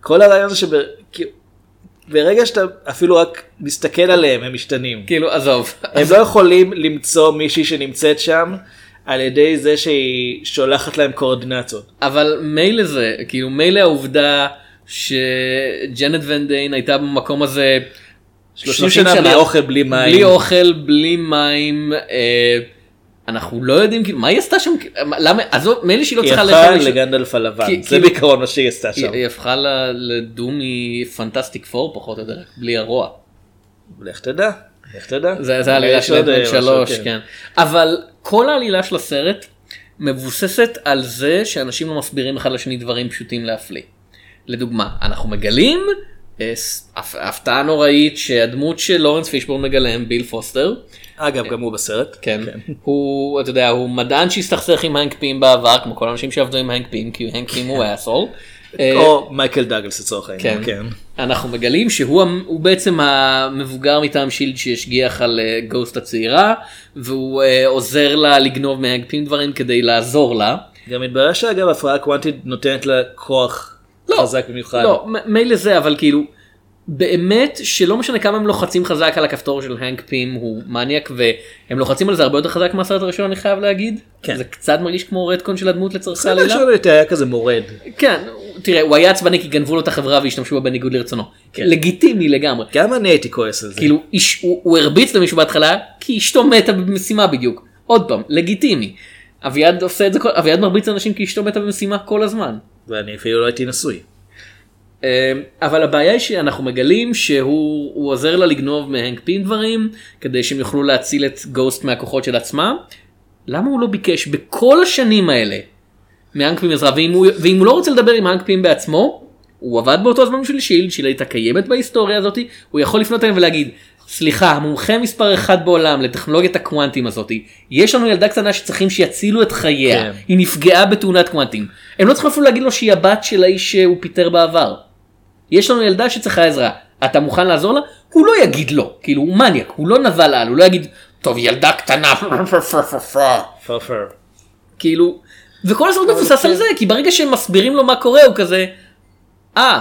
Speaker 2: כל הרעיון זה שברגע שאתה אפילו רק מסתכל עליהם הם משתנים.
Speaker 1: כאילו עזוב.
Speaker 2: הם לא יכולים למצוא מישהי שנמצאת שם על ידי זה שהיא שולחת להם קואורדינציות.
Speaker 1: אבל מילא זה כאילו מילא העובדה שג'נט ון דיין הייתה במקום הזה
Speaker 2: 30 שנה בלי אוכל, בלי מים.
Speaker 1: בלי אוכל בלי מים אה, אנחנו לא יודעים כאילו מה היא עשתה שם למה עזוב מילא שהיא לא
Speaker 2: היא
Speaker 1: צריכה
Speaker 2: הפכה
Speaker 1: לאכול-
Speaker 2: לגנדלף הלבן,
Speaker 1: כי-
Speaker 2: זה בעיקרון מה שהיא עשתה
Speaker 1: היא
Speaker 2: שם.
Speaker 1: היא הפכה ל- לדום מפנטסטיק פור פחות או יותר בלי הרוע.
Speaker 2: לך תדע, לך תדע.
Speaker 1: זה זה העלילה של בן
Speaker 2: אה,
Speaker 1: שלוש
Speaker 2: כן.
Speaker 1: כן אבל כל העלילה של הסרט מבוססת על זה שאנשים לא מסבירים אחד לשני דברים פשוטים להפליא. לדוגמה אנחנו מגלים אה, הפתעה נוראית שהדמות של לורנס פישבורן מגלם ביל פוסטר
Speaker 2: אגב, גם הוא בסרט.
Speaker 1: כן הוא אתה יודע הוא מדען שהסתכסך עם הנק פים בעבר כמו כל האנשים שעבדו עם הנק פים כי הנק פים הוא asshole. *laughs*
Speaker 2: או מייקל דאגלס לצורך העניין.
Speaker 1: כן.
Speaker 2: כן.
Speaker 1: אנחנו מגלים שהוא בעצם המבוגר מטעם שילד שהשגיח על אה, גוסט הצעירה והוא אה, עוזר לה לגנוב מהגפים דברים כדי לעזור לה.
Speaker 2: גם מתברר שאגב הפרעה קוונטית נותנת לה כוח חזק במיוחד.
Speaker 1: לא, מילא זה אבל כאילו באמת שלא משנה כמה הם לוחצים חזק על הכפתור של הנק פים הוא מניאק והם לוחצים על זה הרבה יותר חזק מהסרט הראשון אני חייב להגיד.
Speaker 2: כן.
Speaker 1: זה קצת מרגיש כמו רדקון של הדמות לצורכי
Speaker 2: הסרט
Speaker 1: עלילה.
Speaker 2: הראשון יותר היה כזה מורד.
Speaker 1: כן תראה הוא היה עצבני כי גנבו לו את החברה והשתמשו בה בניגוד לרצונו.
Speaker 2: כן.
Speaker 1: לגיטימי לגמרי.
Speaker 2: גם אני הייתי כועס על זה.
Speaker 1: כאילו איש, הוא, הוא הרביץ למישהו בהתחלה כי אשתו מתה במשימה בדיוק. עוד פעם, לגיטימי. אביעד עושה את זה, אביעד מרביץ לאנשים כי אשתו מתה במשימה כל הזמן.
Speaker 2: ואני אפילו לא הייתי נשוי.
Speaker 1: אה, אבל הבעיה היא שאנחנו מגלים שהוא הוא עוזר לה לגנוב מהנק פין דברים כדי שהם יוכלו להציל את גוסט מהכוחות של עצמם. למה הוא לא ביקש בכל השנים האלה מהנק פין עזרה ואם הוא, ואם הוא לא רוצה לדבר עם הנק פין בעצמו הוא עבד באותו זמן בשביל שילד שהיא הייתה קיימת בהיסטוריה הזאת הוא יכול לפנות אליהם ולהגיד סליחה המומחה מספר אחד בעולם לטכנולוגיית הקוונטים הזאתי יש לנו ילדה קטנה שצריכים שיצילו את חייה
Speaker 2: כן.
Speaker 1: היא נפגעה בתאונת קוונטים הם לא צריכים אפילו להגיד לו שהיא הבת של האיש שהוא פיטר בעבר. יש לנו ילדה שצריכה עזרה, אתה מוכן לעזור לה? הוא לא יגיד לא, כאילו הוא מניאק, הוא לא נבל על, הוא לא יגיד, טוב ילדה קטנה. כאילו, וכל הסרט מבוסס על זה, כי ברגע שהם מסבירים לו מה קורה הוא כזה, אה,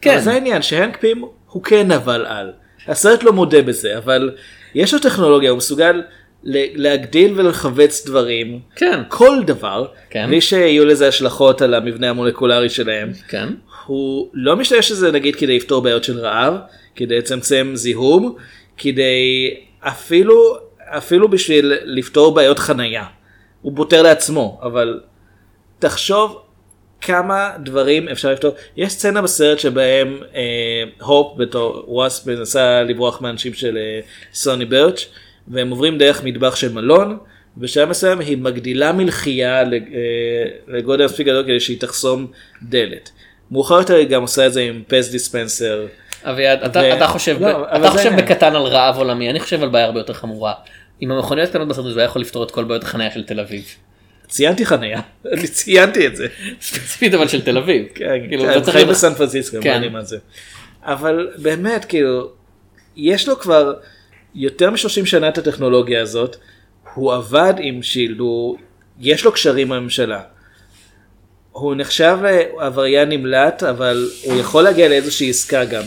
Speaker 1: כן,
Speaker 2: אבל זה העניין שהנק פים הוא כן נבל על. הסרט לא מודה בזה אבל יש לו טכנולוגיה הוא מסוגל להגדיל ולכווץ דברים.
Speaker 1: כן,
Speaker 2: כל דבר.
Speaker 1: כן.
Speaker 2: בלי שיהיו לזה השלכות על המבנה המולקולרי שלהם.
Speaker 1: כן,
Speaker 2: הוא לא משתמש בזה נגיד כדי לפתור בעיות של רעב, כדי לצמצם זיהום, כדי אפילו אפילו בשביל לפתור בעיות חנייה. הוא פותר לעצמו, אבל תחשוב כמה דברים אפשר לפתור. יש סצנה בסרט שבהם אה, הופ בתור וואספ מנסה לברוח מאנשים של אה, סוני ברץ' והם עוברים דרך מטבח של מלון. בשלב מסוים היא מגדילה מלחייה אה, לגודל מספיק גדול כדי שהיא תחסום דלת. מאוחר יותר היא גם עושה את זה עם פס דיספנסר.
Speaker 1: אביעד, אתה,
Speaker 2: ו-
Speaker 1: אתה חושב,
Speaker 2: לא,
Speaker 1: אתה
Speaker 2: זה
Speaker 1: חושב
Speaker 2: העניין.
Speaker 1: בקטן על רעב עולמי, אני חושב על בעיה הרבה יותר חמורה. עם המכוניות הקטנות בסרט הזה הוא היה יכול לפתור את כל בעיות החניה של תל אביב.
Speaker 2: ציינתי חניה, *laughs* אני ציינתי את זה.
Speaker 1: ספציפית אבל של תל אביב. *laughs*
Speaker 2: כן,
Speaker 1: כאילו,
Speaker 2: כן,
Speaker 1: להיות-
Speaker 2: בסן פרנסיסקו,
Speaker 1: כן.
Speaker 2: מה זה. אבל באמת, כאילו, יש לו כבר יותר מ-30 שנה את הטכנולוגיה הזאת, הוא עבד עם שילד, הוא... יש לו קשרים בממשלה. הוא נחשב לעבריין נמלט, אבל הוא יכול להגיע לאיזושהי עסקה גם.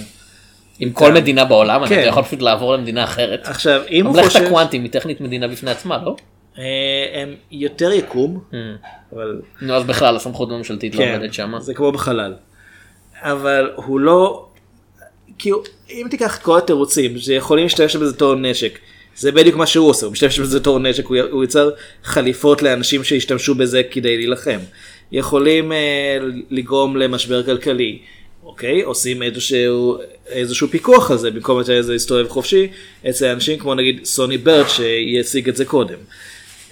Speaker 1: עם כל מדינה בעולם,
Speaker 2: כן.
Speaker 1: אתה יכול פשוט לעבור למדינה אחרת.
Speaker 2: עכשיו, אם הוא חושב...
Speaker 1: הקוונטים היא טכנית מדינה בפני עצמה, לא?
Speaker 2: אה, הם יותר יקום,
Speaker 1: Mm.
Speaker 2: אבל
Speaker 1: נו אז בכלל הסמכות הממשלתית לא
Speaker 2: כן,
Speaker 1: עובדת שם.
Speaker 2: זה כמו בחלל. אבל הוא לא, כאילו, אם תיקח את כל התירוצים שיכולים להשתמש בזה בתור נשק, זה בדיוק מה שהוא עושה, הוא משתמש בזה בתור נשק, הוא, הוא יצר חליפות לאנשים שהשתמשו בזה כדי להילחם. יכולים אה, לגרום למשבר כלכלי, אוקיי? עושים איזשהו, איזשהו פיקוח על זה, במקום לתת לזה להסתובב חופשי, אצל אנשים כמו נגיד סוני ברד שיציג את זה קודם.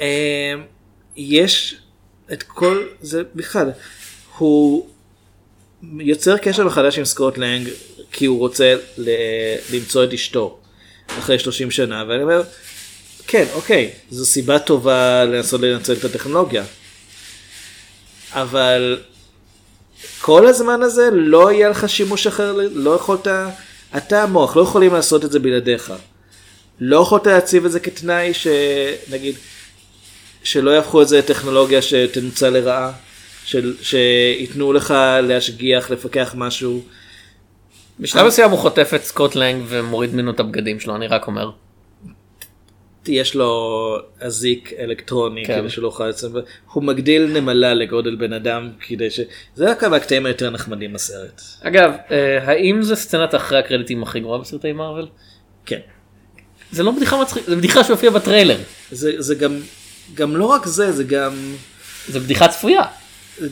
Speaker 2: אה, יש את כל זה בכלל הוא יוצר קשר מחדש עם סקוט לנג כי הוא רוצה ל... למצוא את אשתו אחרי 30 שנה ואני אומר כן אוקיי זו סיבה טובה לנסות לנצל את הטכנולוגיה אבל כל הזמן הזה לא יהיה לך שימוש אחר לא יכולת אתה המוח לא יכולים לעשות את זה בלעדיך. לא יכולת להציב את זה כתנאי שנגיד שלא יהפכו את זה לטכנולוגיה שתנוצל לרעה, של, שייתנו לך להשגיח, לפקח משהו.
Speaker 1: בשלב מסוים הוא חוטף את סקוט לנג ומוריד ממנו את הבגדים שלו אני רק אומר.
Speaker 2: יש לו אזיק אלקטרוני
Speaker 1: כן.
Speaker 2: כדי שלא יוכל לצאת, הוא מגדיל נמלה לגודל בן אדם כדי ש... זה רק הקטעים היותר נחמדים בסרט.
Speaker 1: אגב אה, האם זה סצנת אחרי הקרדיטים הכי גרועה בסרטי מארוול?
Speaker 2: כן.
Speaker 1: זה לא בדיחה מצחיקה זה בדיחה שהופיעה בטריילר
Speaker 2: זה, זה גם, גם לא רק זה, זה גם,
Speaker 1: זה בדיחה צפויה.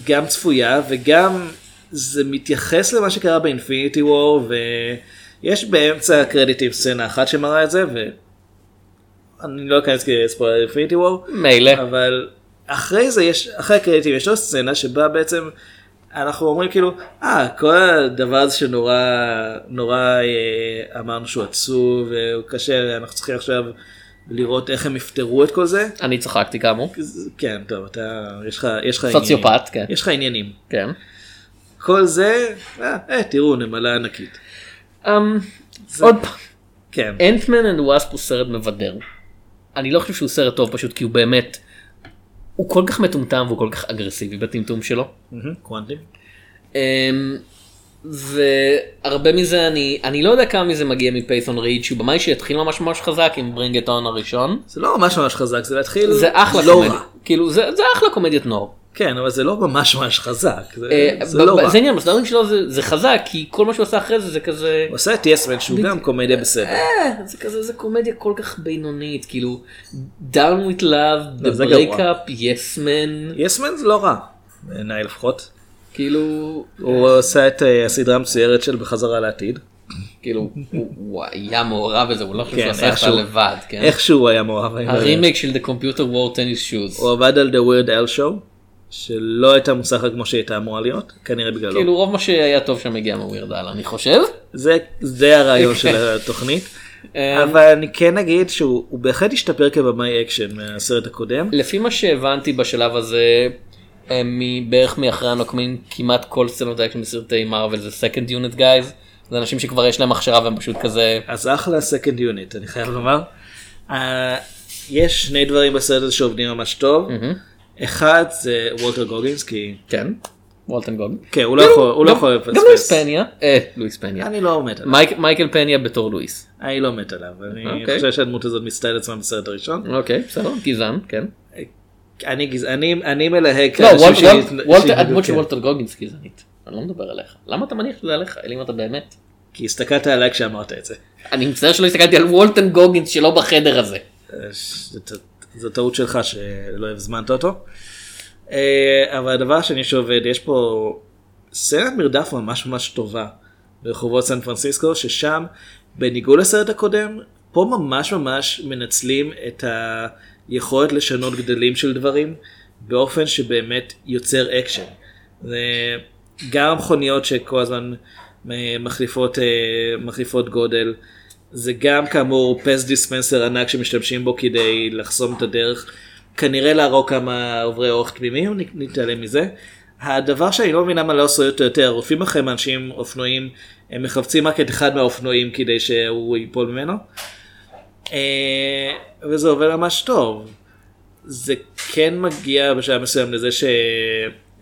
Speaker 2: גם צפויה וגם זה מתייחס למה שקרה באינפיניטי וור ויש באמצע הקרדיטים סצנה אחת שמראה את זה ואני לא אכנס כספוילר אינפיניטי וור
Speaker 1: מילא.
Speaker 2: אבל אחרי זה יש אחרי הקרדיטים יש עוד סצנה שבה בעצם אנחנו אומרים כאילו אה כל הדבר הזה שנורא נורא אה, אמרנו שהוא עצוב והוא קשה אנחנו צריכים עכשיו לראות איך הם יפתרו את כל זה
Speaker 1: אני צחקתי כאמור.
Speaker 2: כן טוב אתה יש לך יש לך עניינים.
Speaker 1: סוציופט כן.
Speaker 2: יש לך עניינים
Speaker 1: כן.
Speaker 2: כל זה אה, אה תראו נמלה ענקית
Speaker 1: אמ, עוד פעם.
Speaker 2: כן
Speaker 1: אנטמן אנד וואספ הוא סרט מבדר. אני לא חושב שהוא סרט טוב פשוט כי הוא באמת. הוא כל כך מטומטם והוא כל כך אגרסיבי בטמטום שלו.
Speaker 2: קוונטים
Speaker 1: אמ, והרבה מזה אני אני לא יודע כמה מזה מגיע מפייטון ריד שהוא במאי שהתחיל ממש ממש חזק עם Bring It On הראשון.
Speaker 2: זה לא ממש ממש חזק זה להתחיל
Speaker 1: זה אחלה
Speaker 2: לא
Speaker 1: קומדיה.
Speaker 2: רע.
Speaker 1: כאילו זה זה אחלה קומדיית נוער.
Speaker 2: כן אבל זה לא ממש ממש חזק זה,
Speaker 1: אה,
Speaker 2: זה
Speaker 1: ב-
Speaker 2: לא
Speaker 1: ב-
Speaker 2: רע.
Speaker 1: זה עניין בסדרים שלו זה זה חזק כי כל מה שהוא עשה אחרי זה זה כזה.
Speaker 2: הוא עושה את Yes Man שהוא גם קומדיה בסדר.
Speaker 1: אה, זה כזה זה קומדיה כל כך בינונית כאילו down with love,
Speaker 2: לא,
Speaker 1: the breakup, man,
Speaker 2: יסמן זה לא רע. בעיניי לפחות.
Speaker 1: כאילו
Speaker 2: הוא עושה את אה, הסדרה המצוירת של בחזרה לעתיד.
Speaker 1: כאילו הוא היה מעורב בזה הוא לא חושב
Speaker 2: כן,
Speaker 1: שהוא עשה אותה
Speaker 2: איכשהו.
Speaker 1: לבד כן.
Speaker 2: איכשהו היה מאוהב. אני לא יודע.
Speaker 1: הרימייק של The Computer War Tennis Shoes.
Speaker 2: הוא עבד על The Weird Al Show שלא הייתה מוצלחת כמו שהייתה אמורה להיות כנראה בגללו.
Speaker 1: כאילו רוב מה שהיה טוב שם הגיע מווירד על אני חושב.
Speaker 2: זה זה הרעיון של *laughs* התוכנית.
Speaker 1: אה,
Speaker 2: אבל אני כן אגיד שהוא הוא בהחלט השתפר כבמאי אקשן מהסרט הקודם.
Speaker 1: לפי מה שהבנתי בשלב הזה אה, מבערך מאחרי הנוקמים כמעט כל סצנות האקשן בסרטי מארוול זה second unit guys. זה אנשים שכבר יש להם הכשרה והם פשוט כזה
Speaker 2: אז אחלה second unit אני חייב לומר. אה, יש שני דברים בסרט הזה שעובדים ממש טוב. אחד זה וולטון גוגינס כי
Speaker 1: כן. וולטון גוג.
Speaker 2: כן הוא לא יכול הוא לא יכול
Speaker 1: גם לואיס
Speaker 2: לפספס.
Speaker 1: פניה. אה, לואיס פניה.
Speaker 2: אני לא מת עליו.
Speaker 1: מייק- מייקל פניה בתור לואיס.
Speaker 2: אני לא מת עליו. אני
Speaker 1: אוקיי.
Speaker 2: חושב שהדמות הזאת את עצמה בסרט הראשון.
Speaker 1: אוקיי בסדר גזען כן.
Speaker 2: אני גזעני אני מלהק
Speaker 1: לא
Speaker 2: אנשים
Speaker 1: וולט-
Speaker 2: שהת-
Speaker 1: וולט- וולטר-
Speaker 2: שהתנגדו,
Speaker 1: הדמות של
Speaker 2: כן.
Speaker 1: וולטון גוגינס גזענית. אני לא מדבר עליך. למה אתה מניח שזה עליך? אלא אם אתה באמת.
Speaker 2: כי הסתכלת עליי כשאמרת את זה.
Speaker 1: אני מצטער שלא הסתכלתי על וולטון גוגינס שלא בחדר הזה.
Speaker 2: אה, זו טעות שלך שלא הזמנת אותו. אה, אבל הדבר השני שעובד יש פה סצנת מרדף ממש ממש טובה ברחובות סן פרנסיסקו ששם בניגוד לסרט הקודם פה ממש ממש מנצלים את היכולת לשנות גדלים של דברים באופן שבאמת יוצר אקשן. גם מכוניות שכל הזמן אה, מחליפות, אה, מחליפות גודל. זה גם כאמור Pez dispenser ענק שמשתמשים בו כדי לחסום את הדרך. כנראה להרוג כמה עוברי אורח תמימים, נתעלם מזה. הדבר שאני לא מבין למה לא עשו אותו יותר, רודפים אחרי אנשים אופנועים, הם מחפצים רק את אחד מהאופנועים כדי שהוא ייפול ממנו. אה, וזה עובד ממש טוב. זה כן מגיע בשלב מסוים לזה ש...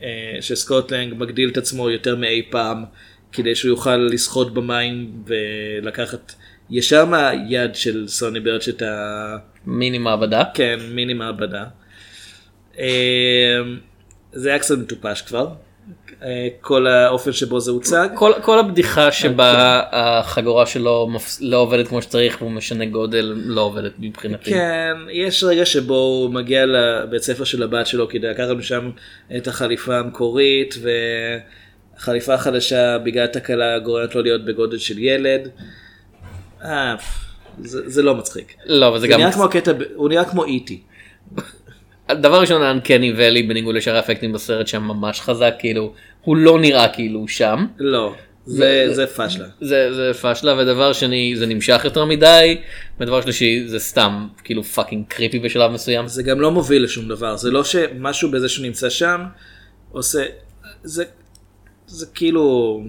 Speaker 2: אה, שסקוטלנג מגדיל את עצמו יותר מאי פעם כדי שהוא יוכל לשחות במים ולקחת ישר מהיד של סוני ברץ' את ה...
Speaker 1: מיני מעבדה.
Speaker 2: כן, מיני מעבדה. אה, זה היה קצת מטופש כבר. אה, כל האופן שבו זה הוצג.
Speaker 1: כל, כל הבדיחה שבה החגורה שלו מפס... לא עובדת כמו שצריך והוא משנה גודל לא עובדת מבחינתי.
Speaker 2: כן, יש רגע שבו הוא מגיע לבית ספר של הבת שלו כדי לקחת משם את החליפה המקורית והחליפה החדשה בגלל תקלה גורמת לו להיות בגודל של ילד. אה, זה, זה לא מצחיק.
Speaker 1: לא, וזה
Speaker 2: זה
Speaker 1: גם...
Speaker 2: נראה כמו הקטע, הוא נראה כמו איטי.
Speaker 1: דבר ראשון ה uncanny valley בניגוד לשאר האפקטים בסרט שם ממש חזק כאילו הוא לא נראה כאילו הוא שם.
Speaker 2: לא, זה זה פאשלה.
Speaker 1: זה זה פאשלה ודבר שני זה נמשך יותר מדי ודבר שלישי זה סתם כאילו fucking creepy בשלב מסוים.
Speaker 2: זה גם לא מוביל לשום דבר, זה לא שמשהו בזה שהוא נמצא שם עושה, זה, זה כאילו,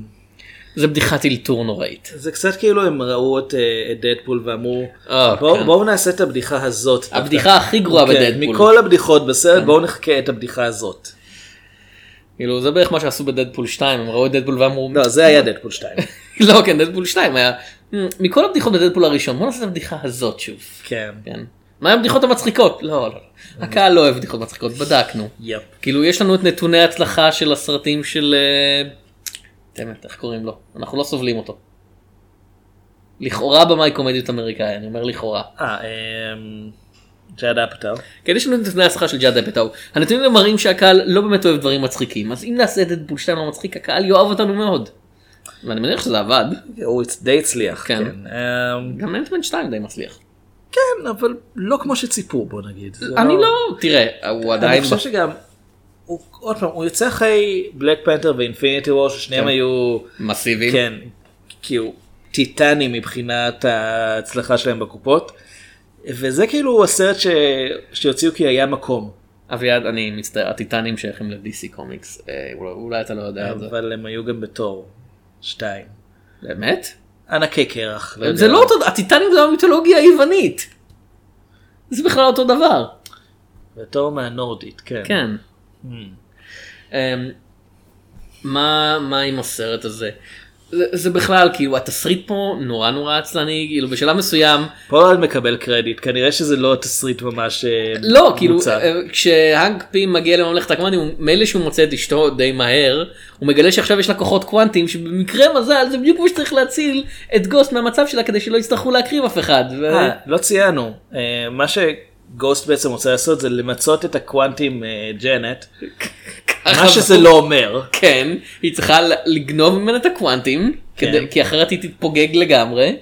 Speaker 1: זה בדיחת אלתור נוראית.
Speaker 2: זה קצת כאילו הם ראו את, אה, את דדפול ואמרו
Speaker 1: אה,
Speaker 2: בואו
Speaker 1: כן.
Speaker 2: בואו נעשה את הבדיחה הזאת. דווקא."
Speaker 1: הבדיחה הכי גרועה
Speaker 2: כן,
Speaker 1: בדדפול. כן.
Speaker 2: מכל הבדיחות בסרט בואו נחכה את הבדיחה הזאת.
Speaker 1: כאילו זה בערך מה שעשו בדדפול 2 הם ראו את דדפול ואמרו
Speaker 2: לא זה היה דדפול 2. *laughs*
Speaker 1: לא כן דדפול 2 היה "מ, מכל הבדיחות בדדפול הראשון בוא נעשה את הבדיחה הזאת שוב.
Speaker 2: כן.
Speaker 1: כן. מה הבדיחות המצחיקות? לא לא. לא. הקהל לא אוהב בדיחות מצחיקות בדקנו.
Speaker 2: יפ.
Speaker 1: כאילו יש לנו את נתוני ההצלחה של הסרטים של באמת איך קוראים לו אנחנו לא סובלים אותו. לכאורה במאי קומדיות אמריקאי אני אומר לכאורה.
Speaker 2: אה, אמ, ג'אד אפטר.
Speaker 1: כן יש לנו את נתוני ההצלחה של ג'אד אפטאו הנתונים האלה מראים שהקהל לא באמת אוהב דברים מצחיקים אז אם נעשה את דדפול 2 לא מצחיק הקהל יאהב אותנו מאוד. ואני מניח שזה עבד
Speaker 2: הוא די הצליח.
Speaker 1: כן.
Speaker 2: אמ,
Speaker 1: גם אנטמן 2 די מצליח.
Speaker 2: כן אבל לא כמו שציפו בוא נגיד.
Speaker 1: אני לא תראה הוא
Speaker 2: אני
Speaker 1: עדיין
Speaker 2: חושב שגם. הוא- עוד פעם הוא יוצא אחרי בלק פנתר ואינפיניטי וור ששניהם
Speaker 1: כן.
Speaker 2: היו
Speaker 1: מסיביים.
Speaker 2: כן כאילו טיטנים מבחינת ההצלחה שלהם בקופות. וזה כאילו הסרט ש... שיוציאו כי היה מקום
Speaker 1: אביעד אני מצטער הטיטנים שייכים ל-DC קומיקס אה, אולי- אולי אתה לא יודע את זה.
Speaker 2: אבל הם היו גם בתור שתיים.
Speaker 1: באמת?
Speaker 2: ענקי קרח. יודע.
Speaker 1: זה לא אותו הטיטנים זה המיתולוגיה היוונית. זה בכלל אותו דבר.
Speaker 2: בתור מהנורדית כן.
Speaker 1: כן. אמ, מה מה עם הסרט הזה? זה, זה בכלל כאילו התסריט פה נורא נורא עצלני כאילו בשלב מסוים
Speaker 2: פול ראד מקבל קרדיט כנראה שזה לא תסריט ממש אה,
Speaker 1: לא כאילו
Speaker 2: מוצע.
Speaker 1: אה, כשהאנק פים מגיע לממלכת הקוונטים מילא שהוא מוצא את אשתו די מהר הוא מגלה שעכשיו יש לה כוחות קוונטים שבמקרה מזל זה בדיוק כמו שצריך להציל את גוסט מהמצב שלה כדי שלא יצטרכו להקריב אף אחד. ו-
Speaker 2: אה, לא ציינו מה שגוסט בעצם רוצה לעשות זה למצות את הקוונטים אה, ג'נט מה שזה לא אומר
Speaker 1: כן היא צריכה לגנוב ממנה את הקוונטים
Speaker 2: כן.
Speaker 1: כדי, כי אחרת היא תתפוגג לגמרי.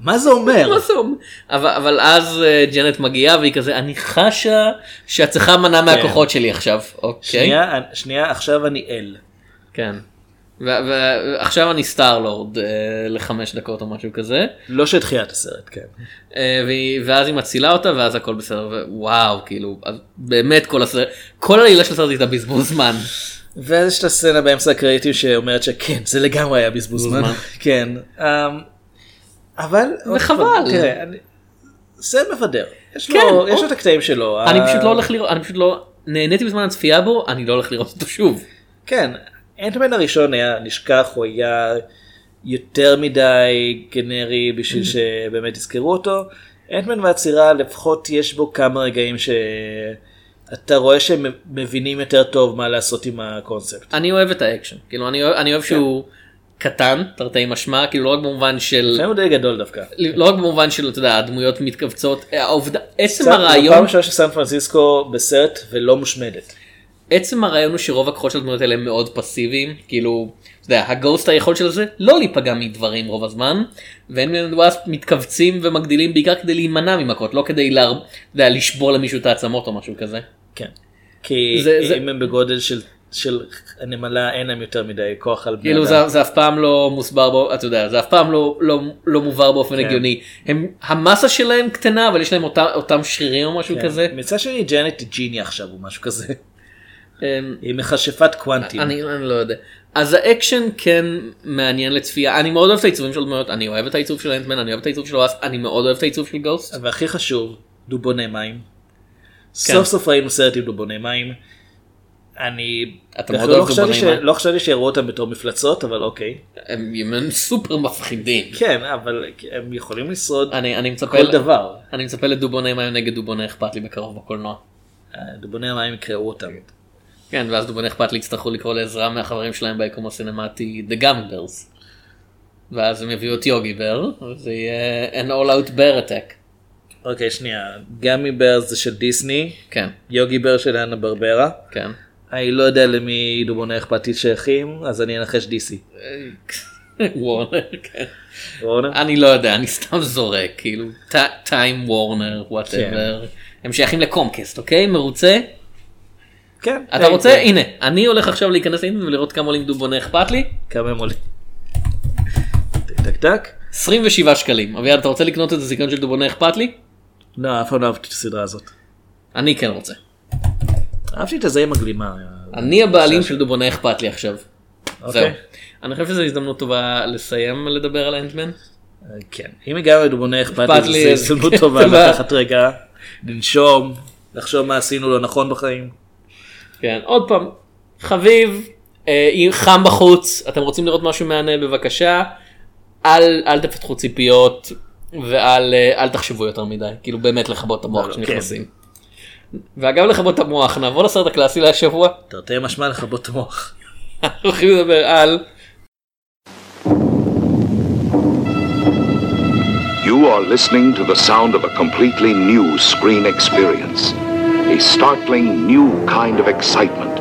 Speaker 2: מה זה אומר
Speaker 1: מה זה אומר? אבל, אבל אז אה, ג'נט מגיעה והיא כזה אני חשה שאת צריכה מנה מהכוחות שלי עכשיו אוקיי
Speaker 2: כן. שנייה שנייה עכשיו אני אל
Speaker 1: כן. ועכשיו אני סטאר לורד אה, לחמש דקות או משהו כזה
Speaker 2: לא שתחילת הסרט כן
Speaker 1: אה, והיא- ואז היא מצילה אותה ואז הכל בסדר וואו כאילו באמת כל הסרט כל העלילה של הסרט הייתה בזבוז זמן.
Speaker 2: ואז יש את הסצנה באמצע הקרדיטים שאומרת שכן זה לגמרי היה בזבוז זמן. כן אמ, אבל
Speaker 1: וחבל.
Speaker 2: תראה, זה מבדר יש
Speaker 1: כן,
Speaker 2: לו יש
Speaker 1: או-
Speaker 2: לו את הקטעים שלו
Speaker 1: אני פשוט לא הולך לראות אני פשוט לא נהניתי בזמן הצפייה בו אני לא הולך לראות אותו שוב.
Speaker 2: כן, אנטמן הראשון היה נשכח, הוא היה יותר מדי גנרי בשביל שבאמת יזכרו אותו. אנטמן והצרעה לפחות יש בו כמה רגעים שאתה רואה שהם מבינים יותר טוב מה לעשות עם הקונספט.
Speaker 1: אני אוהב את האקשן כאילו אני אוהב, אני אוהב שהוא קטן תרתי משמע כאילו לא רק במובן של
Speaker 2: לפעמים הוא די גדול דווקא.
Speaker 1: לא רק במובן של אתה יודע הדמויות מתכווצות העובדה עצם
Speaker 2: זו פעם
Speaker 1: הרעיון
Speaker 2: ראשונה שסן פרנסיסקו בסרט ולא מושמדת.
Speaker 1: עצם הרעיון הוא שרוב הכוחות של הדמויות האלה הם מאוד פסיביים כאילו אתה יודע, הגוסט היכולת של זה לא להיפגע מדברים רוב הזמן והם מתכווצים ומגדילים בעיקר כדי להימנע ממכות לא כדי לה, יודע, לשבור למישהו את העצמות או משהו כזה.
Speaker 2: כן. כי
Speaker 1: זה- זה-
Speaker 2: אם הם בגודל של, של הנמלה אין להם יותר מדי כוח על בני
Speaker 1: כאילו
Speaker 2: אדם.
Speaker 1: זה, זה אף פעם לא מוסבר בו אתה יודע זה אף פעם לא לא לא מובהר באופן
Speaker 2: כן.
Speaker 1: הגיוני הם המסה שלהם קטנה אבל יש להם אותה, אותם שרירים או משהו
Speaker 2: כן.
Speaker 1: כזה.
Speaker 2: מצד שני ג'נט ג'יני עכשיו או משהו כזה.
Speaker 1: אמ,
Speaker 2: היא מכשפת קוונטים.
Speaker 1: אני, אני לא יודע. אז האקשן כן מעניין לצפייה אני מאוד אוהב את העיצובים של הדמויות אני אוהב את העיצוב של אנטמן אני אוהב את העיצוב של וואספ אני מאוד אוהב את העיצוב של גוסט.
Speaker 2: והכי חשוב, דובוני מים.
Speaker 1: כן.
Speaker 2: סוף סוף ראינו סרט עם דובוני מים. אני
Speaker 1: אתה מאוד
Speaker 2: לא
Speaker 1: אוהב
Speaker 2: חשבתי
Speaker 1: דובוני
Speaker 2: ש-
Speaker 1: מים.
Speaker 2: לא חשבתי שיראו אותם בתור מפלצות אבל אוקיי.
Speaker 1: הם, הם סופר מפחידים.
Speaker 2: כן אבל הם יכולים לשרוד
Speaker 1: אני, אני מצפה
Speaker 2: כל דבר.
Speaker 1: אני מצפה לדובוני מים נגד דובוני אכפת לי בקרוב בקולנוע.
Speaker 2: דובוני המים יקראו אותם.
Speaker 1: כן ואז דובוני אכפת לי יצטרכו לקרוא לעזרה מהחברים שלהם ביקום הסינמטי The Gamblers. ואז הם יביאו את יוגי בר וזה יהיה an all out bear attack.
Speaker 2: אוקיי שנייה גמי בר זה של דיסני
Speaker 1: כן
Speaker 2: יוגי בר של אנה ברברה.
Speaker 1: כן.
Speaker 2: אני לא יודע למי דובוני אכפתית שייכים אז אני אנחש דיסי. *laughs*
Speaker 1: וורנר כן.
Speaker 2: וורנר?
Speaker 1: אני לא יודע אני סתם זורק כאילו טיים וורנר whatever הם שייכים לקומקסט, אוקיי? מרוצה?
Speaker 2: כן.
Speaker 1: אתה
Speaker 2: היי,
Speaker 1: רוצה?
Speaker 2: כן.
Speaker 1: הנה, אני הולך עכשיו להיכנס לאינטרנט ולראות כמה עולים דובוני אכפת לי.
Speaker 2: כמה הם עולים? טק טק טק.
Speaker 1: 27 שקלים. אביעד, אתה רוצה לקנות את הזיכיון של דובוני אכפת לי?
Speaker 2: לא, אף פעם לא אהבתי את הסדרה הזאת.
Speaker 1: אני כן רוצה.
Speaker 2: אהבתי את הזה עם הגלימה.
Speaker 1: אני הבעלים של דובוני אכפת לי עכשיו.
Speaker 2: אוקיי.
Speaker 1: זהו. אני חושב שזו הזדמנות טובה לסיים לדבר על אנטמן.
Speaker 2: כן. אם הגענו לדובוני אכפת לי, זו הזדמנות
Speaker 1: טובה. *laughs*
Speaker 2: לקחת רגע, לנשום, לחשוב מה עשינו לא נכון בחיים.
Speaker 1: כן, עוד פעם, חביב, אה, אם חם בחוץ, אתם רוצים לראות משהו מהנה בבקשה, אל, אל תפתחו ציפיות ואל אה, אל תחשבו יותר מדי, כאילו באמת לכבות את המוח
Speaker 2: לא,
Speaker 1: כשנכנסים. ואגב לכבות את המוח, נעבור לסרט הקלאסי להשבוע,
Speaker 2: תרתי משמע לכבות את המוח.
Speaker 1: אנחנו הולכים לדבר על
Speaker 6: You are listening to the sound of a completely new screen experience, a startling new kind of excitement.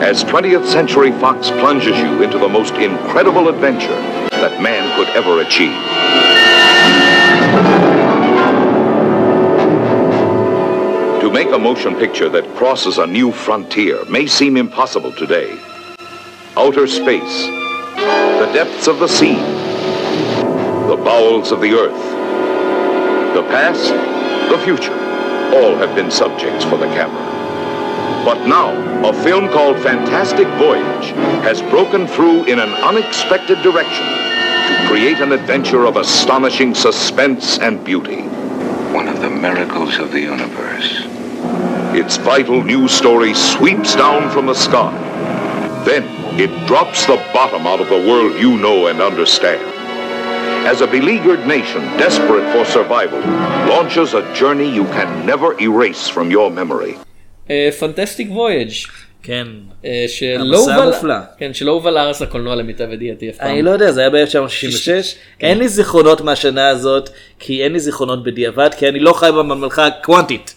Speaker 6: As 20th Century Fox plunges you into the most incredible adventure that man could ever achieve. To make a motion picture that crosses a new frontier may seem impossible today. Outer space, the depths of the sea, the bowels of the earth. The past, the future, all have been subjects for the camera. But now, a film called Fantastic Voyage has broken through in an unexpected direction to create an adventure of astonishing suspense and beauty.
Speaker 7: One of the miracles of the universe.
Speaker 6: Its vital news story sweeps down from the sky. Then it drops the bottom out of the world you know and understand. As a beleaguered nation desperate for survival launches a journey you can never erase from your memory.
Speaker 1: פנטסטיק וויג'
Speaker 2: כן.
Speaker 1: שלא
Speaker 2: המסע
Speaker 1: הובל
Speaker 2: המופלא.
Speaker 1: כן, שלא הובל לארץ הקולנוע למיטב ידיעתי אף פעם.
Speaker 2: אני לא יודע, זה היה ב-1966. אין לי זיכרונות מהשנה הזאת, כי אין לי זיכרונות בדיעבד, כי אני לא חי בממלכה הקוונטית.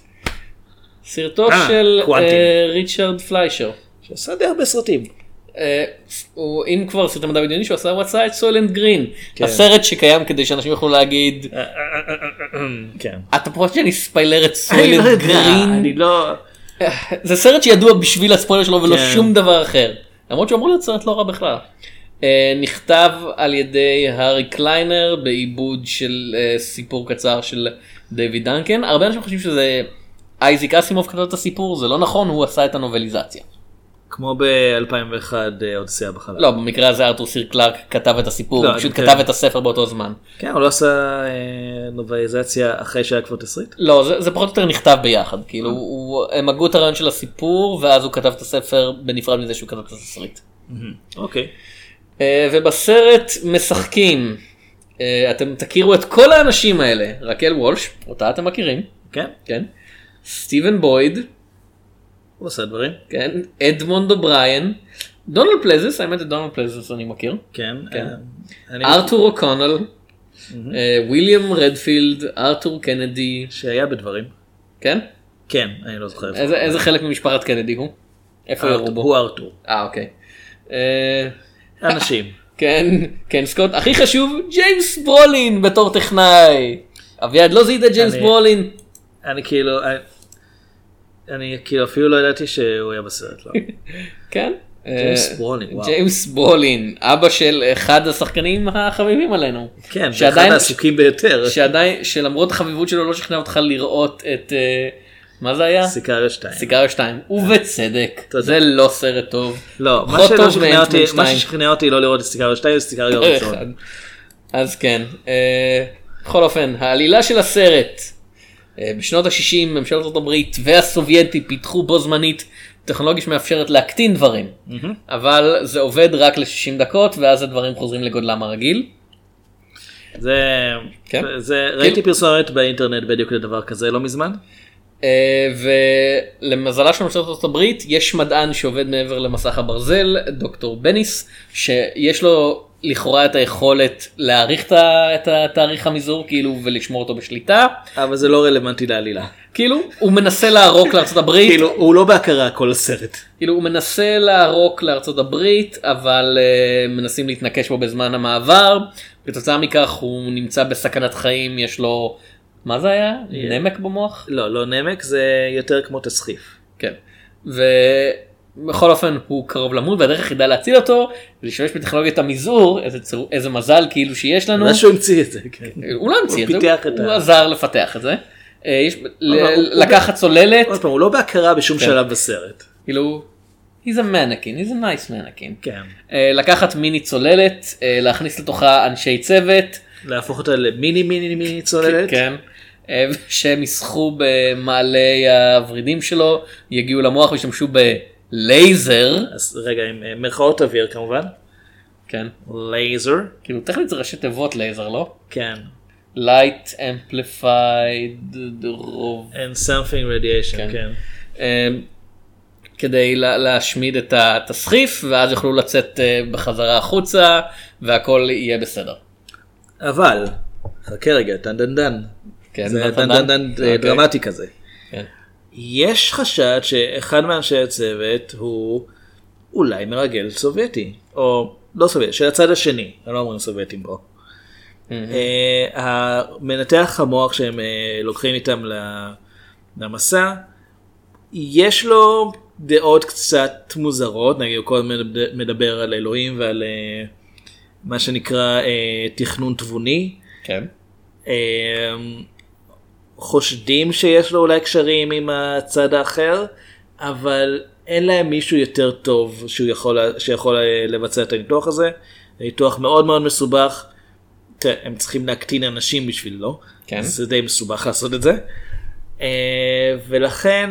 Speaker 1: סרטו
Speaker 2: אה,
Speaker 1: של. אה, ריצ'רד פליישר.
Speaker 2: שעשה די הרבה סרטים.
Speaker 1: אה, הוא אם כבר סרטי מדע בדיוני שהוא עשה הוא עשה את סוילנט גרין
Speaker 2: כן.
Speaker 1: הסרט שקיים כדי שאנשים יוכלו להגיד. אתה פחות שאני ספיילר את
Speaker 2: אני לא יודע,
Speaker 1: גרין
Speaker 2: אני לא...
Speaker 1: זה סרט שידוע בשביל הספוילר שלו ולא
Speaker 2: כן.
Speaker 1: שום דבר אחר למרות שהוא אמור להיות סרט לא רע בכלל. אה, נכתב על ידי הארי קליינר בעיבוד של אה, סיפור קצר של דיוויד דנקן הרבה אנשים חושבים שזה אייזיק אסימוב כתב את הסיפור זה לא נכון הוא עשה את הנובליזציה.
Speaker 2: כמו ב-2001 אודיסיאה בחלל.
Speaker 1: לא במקרה הזה ארתור סי קלארק כתב את הסיפור
Speaker 2: לא,
Speaker 1: הוא פשוט
Speaker 2: כן.
Speaker 1: כתב את הספר באותו זמן.
Speaker 2: כן, הוא לא עשה אה, נובליזציה אחרי שהיה כבר תסריט?
Speaker 1: לא זה, זה פחות או יותר נכתב ביחד כאילו הוא, הם הגו את הרעיון של הסיפור ואז הוא כתב את הספר בנפרד מזה שהוא כתב את התסריט.
Speaker 2: אוקיי.
Speaker 1: אה, ובסרט משחקים אה, אתם תכירו את כל האנשים האלה רקל וולש אותה אתם מכירים
Speaker 2: כן,
Speaker 1: כן סטיבן בויד
Speaker 2: הוא עושה דברים.
Speaker 1: כן אדמונד אובריין דונלד פלזנס האמת את דונלד פלזנס אני מכיר
Speaker 2: כן.
Speaker 1: כן.
Speaker 2: אה,
Speaker 1: ארתור אוקונל אה, וויליאם רדפילד ארתור קנדי
Speaker 2: שהיה בדברים.
Speaker 1: כן
Speaker 2: כן, אני לא זוכר.
Speaker 1: איזה איזה חלק ממשפחת קנדי הוא? איפה ירו בו?
Speaker 2: הוא ארתור.
Speaker 1: אה אוקיי. אה,
Speaker 2: אנשים. *laughs*
Speaker 1: כן, כן סקוט, הכי חשוב, ג'יימס ברולין בתור טכנאי. אביעד לא זיהית ג'יימס ברולין.
Speaker 2: אני כאילו... אני- כאילו אפילו לא ידעתי שהוא היה בסרט. לא. *laughs*
Speaker 1: כן.
Speaker 2: ג'יימס
Speaker 1: אה,
Speaker 2: ברולין, וואו.
Speaker 1: ג'יימס ברולין, אבא של אחד השחקנים החביבים עלינו.
Speaker 2: כן, אחד העסוקים ביותר.
Speaker 1: שעדיין, שלמרות החביבות שלו לא שכנע אותך לראות את, אה, מה זה היה?
Speaker 2: סיגריה 2.
Speaker 1: סיגריה 2, ובצדק. זה לא סרט טוב.
Speaker 2: לא, מה
Speaker 1: פחות
Speaker 2: שלא
Speaker 1: טוב
Speaker 2: שכנע
Speaker 1: מאנטמן
Speaker 2: אותי, מה
Speaker 1: 2.
Speaker 2: ששכנע אותי לא לראות את סיגריה 2 זה סיגריה *laughs* הראשון.
Speaker 1: אחד. אז כן, אה, בכל אופן, העלילה של הסרט, בשנות ה-60 ממשלת ארצות הברית והסובייטי פיתחו בו זמנית טכנולוגיה שמאפשרת להקטין דברים, אבל זה עובד רק ל-60 דקות ואז הדברים חוזרים לגודלם הרגיל.
Speaker 2: זה,
Speaker 1: כן.
Speaker 2: זה, ראיתי פרסומת באינטרנט בדיוק לדבר כזה לא מזמן.
Speaker 1: אה, ולמזלה של ממשלת ארצות הברית יש מדען שעובד מעבר למסך הברזל, דוקטור בניס, שיש לו לכאורה את היכולת להעריך את התאריך המזעור כאילו ולשמור אותו בשליטה.
Speaker 2: אבל זה לא רלוונטי לעלילה.
Speaker 1: כאילו הוא מנסה לערוק לארצות הברית,
Speaker 2: כאילו הוא לא בהכרה כל הסרט.
Speaker 1: כאילו הוא מנסה לערוק לארצות הברית אבל uh, מנסים להתנקש בו בזמן המעבר, כתוצאה מכך הוא נמצא בסכנת חיים, יש לו מה זה היה? נמק במוח?
Speaker 2: לא, לא נמק, זה יותר כמו תסחיף.
Speaker 1: כן. ובכל אופן הוא קרוב למות והדרך היחידה להציל אותו זה להשתמש בטכנולוגיית המזעור איזה, צור, איזה מזל כאילו שיש לנו.
Speaker 2: מאז שהוא המציא את זה, כן.
Speaker 1: הוא לא המציא את זה, הוא, הוא
Speaker 2: ה-
Speaker 1: עזר לפתח את זה. אה, יש, ל-
Speaker 2: הוא-
Speaker 1: לקחת צוללת,
Speaker 2: עוד פעם, הוא לא בהכרה בשום
Speaker 1: כן.
Speaker 2: שלב בסרט.
Speaker 1: כאילו, he's a mannequin, he's a nice mannequin.
Speaker 2: כן.
Speaker 1: אה, לקחת מיני צוללת, אה, להכניס לתוכה אנשי צוות,
Speaker 2: להפוך אותה למיני מיני מיני צוללת.
Speaker 1: כן, שהם ישחו במעלה הוורידים שלו, יגיעו למוח וישתמשו בלייזר,
Speaker 2: אז רגע, עם אה, מירכאות אוויר כמובן.
Speaker 1: כן,
Speaker 2: לייזר.
Speaker 1: כאילו טכנית זה ראשי תיבות לייזר לא?
Speaker 2: כן.
Speaker 1: light amplified
Speaker 2: and something radiation,
Speaker 1: כן.
Speaker 2: כן.
Speaker 1: אה, כדי לה- להשמיד את התסחיף ואז יוכלו לצאת אה, בחזרה החוצה והכל יהיה בסדר.
Speaker 2: אבל, חכה רגע, דן דן דן.
Speaker 1: כן,
Speaker 2: זה
Speaker 1: דן,
Speaker 2: דן
Speaker 1: דן,
Speaker 2: דן דן
Speaker 1: אוקיי.
Speaker 2: דרמטי כזה.
Speaker 1: כן.
Speaker 2: יש חשד שאחד מאנשי הצוות הוא אולי מרגל סובייטי, או לא סובייטי, של הצד השני, הם לא אומרים סובייטים פה. אה, המנתח המוח שהם אה, לוקחים איתם למסע, יש לו דעות קצת מוזרות, נגיד הוא כל הזמן מדבר- על אלוהים ועל אה, מה שנקרא תכנון תבוני.
Speaker 1: כן.
Speaker 2: אה, חושדים שיש לו אולי קשרים עם הצד האחר, אבל אין להם מישהו יותר טוב שהוא יכול, שיכול אה, לבצע את הניתוח הזה. זה ניתוח מאוד מאוד מסובך. תראה, הם צריכים להקטין אנשים בשבילו,
Speaker 1: כן.
Speaker 2: אז זה די מסובך לעשות את זה. אה, ולכן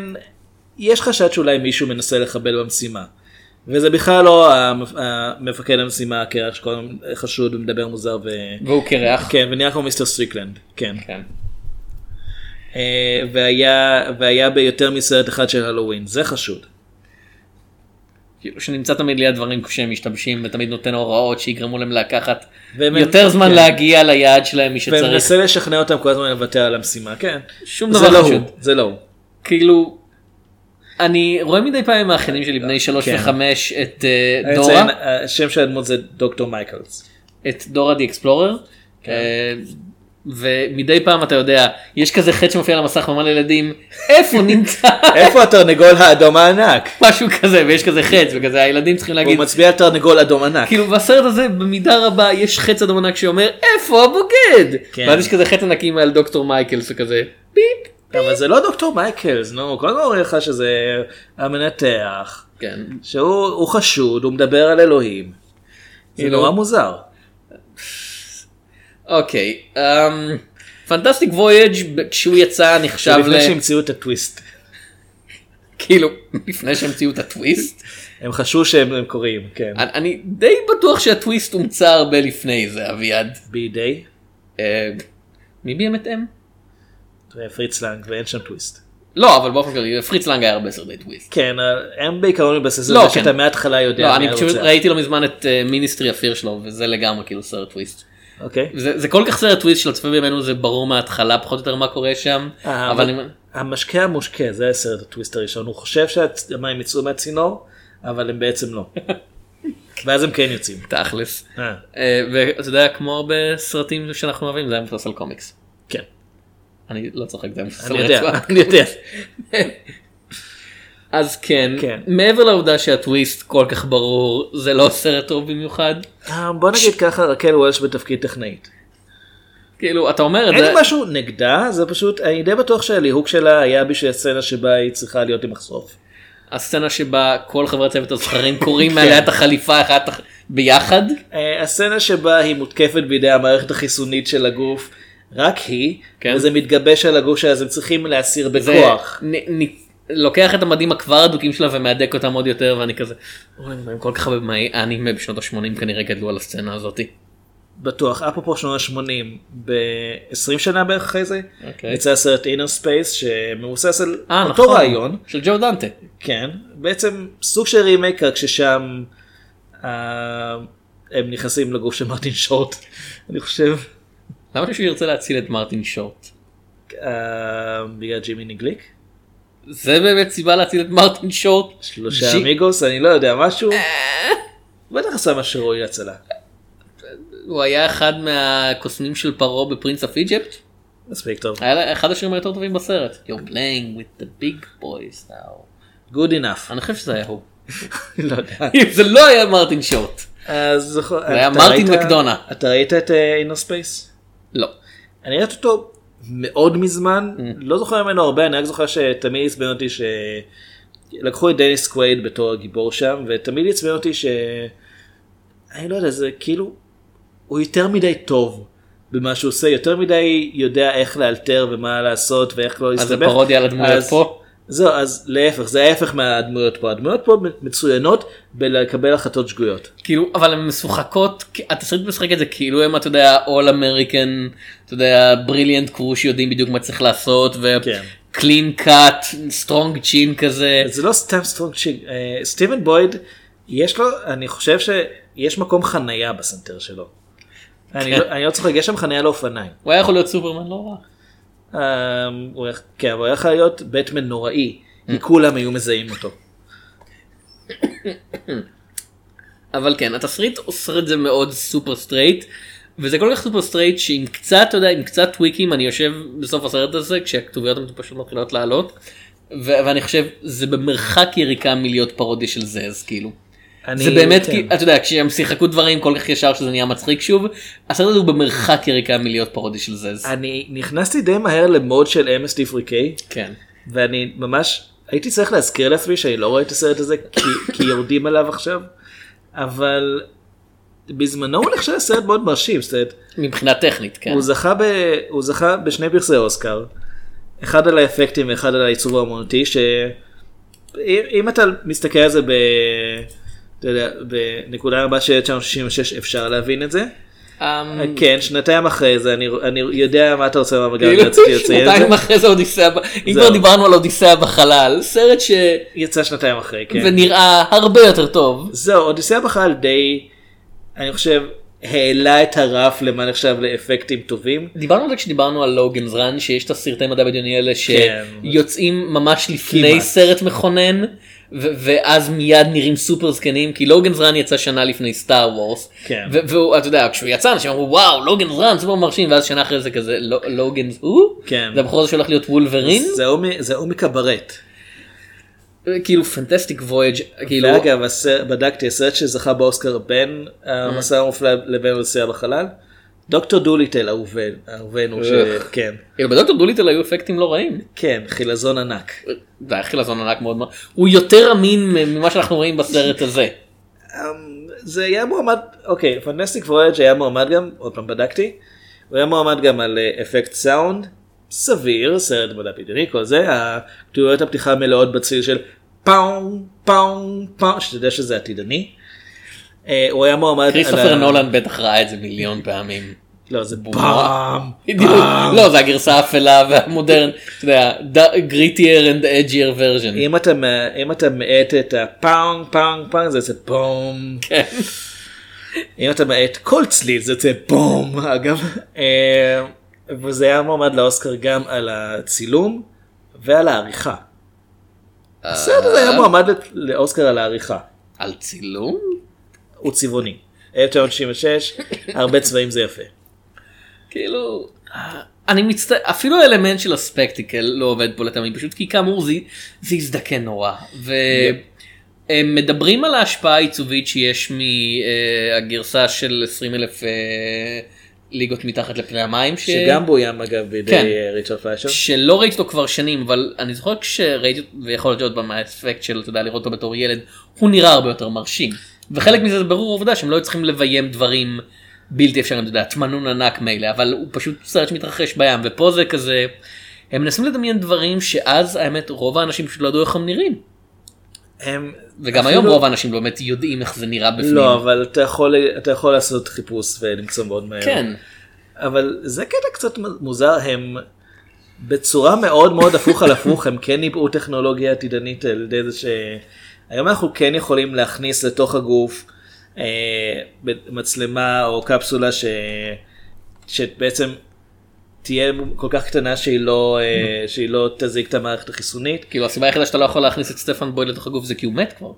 Speaker 2: יש חשד שאולי מישהו מנסה לחבל במשימה. וזה בכלל לא המפ- המפקד המשימה הקרח כל הזמן חשוד ומדבר מוזר ו...
Speaker 1: והוא קרח.
Speaker 2: כן, ונראה כמו מיסטר סטריקלנד, כן.
Speaker 1: כן.
Speaker 2: אה, והיה, והיה ביותר מסרט אחד של הלואוין, זה חשוד.
Speaker 1: כאילו שנמצא תמיד ליד דברים כשהם משתמשים ותמיד נותן הוראות שיגרמו להם לקחת
Speaker 2: והם-
Speaker 1: יותר זמן
Speaker 2: כן.
Speaker 1: להגיע ליעד שלהם מי שצריך.
Speaker 2: ומנסה לשכנע אותם כל הזמן לוותר על המשימה, כן.
Speaker 1: שום דבר
Speaker 2: לא
Speaker 1: חשוד.
Speaker 2: הוא, זה לא הוא.
Speaker 1: כאילו אני רואה מדי פעם עם האחיינים שלי בני שלוש
Speaker 2: כן.
Speaker 1: וחמש את
Speaker 2: אני
Speaker 1: דורה
Speaker 2: השם של הדמות זה דוקטור מייקלס.
Speaker 1: את דורה די אקספלורר.
Speaker 2: כן.
Speaker 1: אה, ומדי פעם אתה יודע יש כזה חטא שמופיע על המסך ואומר לילדים איפה נמצא
Speaker 2: איפה התרנגול האדום הענק?
Speaker 1: משהו כזה ויש כזה חץ וכזה הילדים צריכים
Speaker 2: הוא
Speaker 1: להגיד
Speaker 2: מצביע על תרנגול אדום ענק.
Speaker 1: כאילו בסרט הזה במידה רבה יש חץ אדום ענק שאומר איפה הבוגד
Speaker 2: כן.
Speaker 1: ואז יש כזה חץ ענקי מעל דוקטור מייקלס וכזה ביפ
Speaker 2: אבל זה לא דוקטור מייקלס, נו, כל הזמן אומרים לך שזה המנתח,
Speaker 1: כן
Speaker 2: שהוא הוא חשוד, הוא מדבר על אלוהים. זה
Speaker 1: כאילו-
Speaker 2: נורא מוזר.
Speaker 1: אוקיי Fantastic Voyage כשהוא יצא נחשב
Speaker 2: זה לפני
Speaker 1: ל...
Speaker 2: שהמציאו את הטוויסט.
Speaker 1: כאילו *laughs* לפני שהמציאו את הטוויסט
Speaker 2: הם חשבו שהם הם קוראים, כן.
Speaker 1: אני- אני די בטוח שהטוויסט הומצא הרבה לפני זה אביעד.
Speaker 2: בידי,
Speaker 1: אה, מי ביים את M?
Speaker 2: פריץ לנג ואין שם טוויסט.
Speaker 1: לא אבל באופן כללי פריץ לנג היה הרבה סרטי טוויסט.
Speaker 2: כן, הם בעיקרון מתבסס
Speaker 1: לא,
Speaker 2: על זה
Speaker 1: כן.
Speaker 2: שאתה מההתחלה יודע
Speaker 1: לא אני פשוט. ראיתי לא מזמן את Ministry of Fear שלו וזה לגמרי כאילו סרט טוויסט.
Speaker 2: אוקיי.
Speaker 1: זה זה כל כך סרט טוויסט של הצופה בימינו זה ברור מההתחלה פחות או יותר מה קורה שם.
Speaker 2: אה,
Speaker 1: אבל אני-
Speaker 2: המשקה המושקה זה הסרט הטוויסט הראשון הוא חושב שהמים יצאו מהצינור אבל הם בעצם לא. *laughs* ואז הם כן יוצאים.
Speaker 1: תכלס.
Speaker 2: אה,
Speaker 1: אה, ואתה יודע כמו הרבה סרטים שאנחנו אוהבים זה היה מבוסס על קומיקס.
Speaker 2: כן.
Speaker 1: אני לא צוחק זה מבוסס על רצועה.
Speaker 2: אני יודע. *laughs*
Speaker 1: אז כן,
Speaker 2: כן.
Speaker 1: מעבר לעובדה שהטוויסט כל כך ברור זה לא סרט טוב במיוחד.
Speaker 2: אה, בוא נגיד ככה רקל וולש בתפקיד טכנאית.
Speaker 1: כאילו אתה אומר את
Speaker 2: אין
Speaker 1: זה,
Speaker 2: לי משהו נגדה זה פשוט אני די בטוח שהליהוק שלה היה בשביל הסצנה שבה היא צריכה להיות עם מחשוף.
Speaker 1: הסצנה שבה כל חברי צוות הזכרים קוראים
Speaker 2: כן.
Speaker 1: מעליה את החליפה אחת ביחד.
Speaker 2: אה, הסצנה שבה היא מותקפת בידי המערכת החיסונית של הגוף רק היא
Speaker 1: כן.
Speaker 2: וזה מתגבש על הגוף שלה אז הם צריכים להסיר
Speaker 1: זה
Speaker 2: בכוח.
Speaker 1: נ- נ- לוקח את המדים הכבר הדוקים שלה ומהדק אותם עוד יותר ואני כזה, אוי, הם כל כך הרבה מהאנימה בשנות ה-80 כנראה גדלו על הסצנה הזאתי.
Speaker 2: בטוח אפרופו שנות ה-80 ב-20 שנה בערך אחרי זה
Speaker 1: אוקיי.
Speaker 2: יצא הסרט Innerspace שמבוסס על
Speaker 1: אה
Speaker 2: אותו
Speaker 1: נכון,
Speaker 2: רעיון
Speaker 1: של ג'ו דנטה.
Speaker 2: כן בעצם סוג של רימייק רק ששם אה, הם נכנסים לגוף של מרטין שורט *laughs* אני חושב
Speaker 1: למה שהוא ירצה להציל את מרטין שורט?
Speaker 2: אה, בגלל ג'ימיני גליק
Speaker 1: זה באמת סיבה להציל את מרטין שורט?
Speaker 2: שלושה
Speaker 1: ג'י-
Speaker 2: אמיגוס אני לא יודע משהו בטח עשה משהו ראוי להצלה
Speaker 1: הוא היה אחד מהקוסמים של פרעה ב Prince of Egypt?
Speaker 2: מספיק טוב.
Speaker 1: היה אחד השירים היותר טובים בסרט. You're playing with the big boys now.
Speaker 2: Good enough.
Speaker 1: אני חושב שזה היה הוא. *laughs*
Speaker 2: לא יודע. *laughs*
Speaker 1: זה לא היה מרטין שורט.
Speaker 2: אז
Speaker 1: זה היה מרטין מקדונה.
Speaker 2: אתה ראית את Innerspace?
Speaker 1: לא.
Speaker 2: אני ראיתי אותו מאוד מזמן,
Speaker 1: Mm.
Speaker 2: לא זוכר ממנו הרבה, אני רק זוכר שתמיד עצבן אותי שלקחו את דניס קווייד בתור הגיבור שם, ותמיד עצבן אותי ש... אני לא יודע, זה כאילו, הוא יותר מדי טוב במה שהוא עושה, יותר מדי יודע איך לאלתר ומה לעשות ואיך לא
Speaker 1: אז
Speaker 2: להסתבך.
Speaker 1: זה פרודיה על הדמויות
Speaker 2: אז-
Speaker 1: פה?
Speaker 2: זהו, אז להפך, זה ההפך מהדמויות פה, הדמויות פה מצוינות בלקבל החלטות שגויות.
Speaker 1: כאילו אבל הן משוחקות התסריט משחק את זה כאילו הם אתה יודע all American אתה יודע brilliant crew שיודעים בדיוק מה צריך לעשות.
Speaker 2: ו
Speaker 1: clean cut strong chin כזה
Speaker 2: זה לא סתם strong chin, אה, סטיבן בויד, יש לו, אני חושב שיש מקום חנייה בסנטר שלו. אני
Speaker 1: כן.
Speaker 2: לא- אני לא צוחק, יש שם חנייה לאופניים.
Speaker 1: הוא היה יכול להיות סופרמן לא רע.
Speaker 2: היה- כן, אבל היה יכול להיות בטמן נוראי, כי כולם היו מזהים אותו.
Speaker 1: אבל כן התסריט עושה את זה מאוד super straight וזה כל כך super straight שעם קצת אתה יודע עם קצת טוויקים אני יושב בסוף הסרט הזה כשהכתוביות המטופשות מתחילות לעלות ואני חושב זה במרחק יריקה מלהיות פרודיה של ZAZ כאילו.
Speaker 2: אני-
Speaker 1: זה באמת
Speaker 2: כן.
Speaker 1: כי אתה יודע כשהם שיחקו דברים כל כך ישר שזה נהיה מצחיק שוב הסרט הזה הוא במרחק יריקה מלהיות פרודיה של זז.
Speaker 2: אני נכנסתי די מהר למוד של MSD פריקי,
Speaker 1: כן.
Speaker 2: ואני ממש הייתי צריך להזכיר לעצמי שאני לא רואה את הסרט הזה כי, כי יורדים עליו עכשיו, אבל בזמנו הוא נחשב סרט מאוד מרשים, אומרת,
Speaker 1: מבחינה טכנית כן.
Speaker 2: הוא זכה, ב, הוא זכה בשני פרסי אוסקר, אחד על האפקטים ואחד על העיצוב האמנותי, שאם אם אתה מסתכל על זה ב... אתה יודע, בנקודה רבה של 1966 אפשר להבין את זה.
Speaker 1: אמ,
Speaker 2: כן, שנתיים אחרי זה אני, אני יודע מה אתה רוצה לומר, גם
Speaker 1: כאילו,
Speaker 2: רציתי לציין את
Speaker 1: שנתיים
Speaker 2: זה.
Speaker 1: אחרי זה אודיסאה, אם. כבר דיברנו על אודיסאה בחלל, סרט ש...
Speaker 2: יצא שנתיים אחרי, כן.
Speaker 1: ונראה הרבה יותר טוב.
Speaker 2: זהו, אודיסאה בכלל די, אני חושב, העלה את הרף למה נחשב לאפקטים טובים.
Speaker 1: דיברנו על זה כשדיברנו על לוגנס רן שיש את הסרטי מדע בדיוני האלה
Speaker 2: כן.
Speaker 1: שיוצאים ממש לפני. סרט מכונן ואז מיד נראים סופר זקנים כי Logan's Run יצא שנה לפני Star Wars
Speaker 2: כן.
Speaker 1: ו- והוא אתה יודע כשהוא יצא אנשים אמרו וואו Logan's Run סופר מרשים ואז שנה אחרי זה כזה "לא- Logan's who
Speaker 2: כן.
Speaker 1: זה הבחור הזה שהולך להיות וולברין
Speaker 2: מ- זהו מקברט.
Speaker 1: כאילו Fantastic Voyage כאילו
Speaker 2: ואגב, בדקתי, הסרט שזכה באוסקר בין המסע המופלא לבין אודיסאה בחלל, דוקטור דוליטל אהובנו,
Speaker 1: איך.
Speaker 2: כן,
Speaker 1: כאילו, בדוקטור דוליטל היו אפקטים לא רעים.
Speaker 2: כן, חילזון ענק.
Speaker 1: זה היה חילזון ענק מאוד מאוד הוא יותר אמין ממה שאנחנו רואים בסרט הזה.
Speaker 2: אמ, זה היה מועמד, אוקיי, Fantastic Voyage היה מועמד גם, עוד פעם בדקתי, הוא היה מועמד גם על אה, אפקט סאונד, סביר, סרט מדע בדיוני, כל זה, הכתוביות הפתיחה מלאות בצליל של פאום, פאום, פאום, שאתה יודע שזה עתידני. אה, הוא היה מועמד,
Speaker 1: כריסטופר נולן בטח ראה את זה מיליון פעמים.
Speaker 2: לא, זה
Speaker 1: בום. *laughs*
Speaker 2: פעם.
Speaker 1: לא זה הגרסה האפלה והמודרן. אתה יודע grittier and edgier version.
Speaker 2: אם אתה, אם אתה מאט את הפאונג פאונג פאונג זה יוצא בום.
Speaker 1: כן.
Speaker 2: אם אתה מאט כל צליל זה יוצא בום אגב. אה, וזה היה מועמד לאוסקר גם על הצילום ועל העריכה. הסרט הזה היה מועמד לאוסקר על העריכה.
Speaker 1: על צילום?
Speaker 2: הוא צבעוני. 1996 הרבה צבעים זה יפה.
Speaker 1: כאילו אני מצטער אפילו האלמנט של הספקטיקל לא עובד פה לטעמי פשוט כי כאמור זה זה הזדקן נורא והם מדברים על ההשפעה העיצובית שיש מהגרסה של 20 אלף אה, ליגות מתחת לפני המים ש...
Speaker 2: שגם בוים אגב בידי
Speaker 1: כן.
Speaker 2: אה, ריצ'רד פליישר.
Speaker 1: שלא ראיתי אותו כבר שנים אבל אני זוכר כשראיתי ויכול להיות שעוד פעם האפקט של אתה יודע לראות אותו בתור ילד הוא נראה הרבה יותר מרשים וחלק מזה זה ברור העובדה שהם לא צריכים לביים דברים בלתי אפשריים אתה יודע תמנון ענק מילא אבל הוא פשוט סרט שמתרחש בים ופה זה כזה הם מנסים לדמיין דברים שאז האמת רוב האנשים פשוט לא ידעו איך הם נראים
Speaker 2: הם-
Speaker 1: וגם
Speaker 2: אפילו-
Speaker 1: היום רוב האנשים לא באמת יודעים איך זה נראה בפנים.
Speaker 2: לא אבל אתה יכול אתה יכול לעשות חיפוש ולמצוא מאוד מהר.
Speaker 1: כן.
Speaker 2: אבל זה קטע קצת מוזר הם בצורה מאוד מאוד הפוך על הפוך הם כן ניבאו טכנולוגיה עתידנית על ידי זה שהיום אנחנו כן יכולים להכניס לתוך הגוף אה, מצלמה או קפסולה ש... שבעצם תהיה כל כך קטנה שהיא לא אה, שהיא לא תזיק את המערכת החיסונית.
Speaker 1: כאילו הסיבה היחידה שאתה לא יכול להכניס את סטפן בויד לתוך הגוף זה כי הוא מת כבר.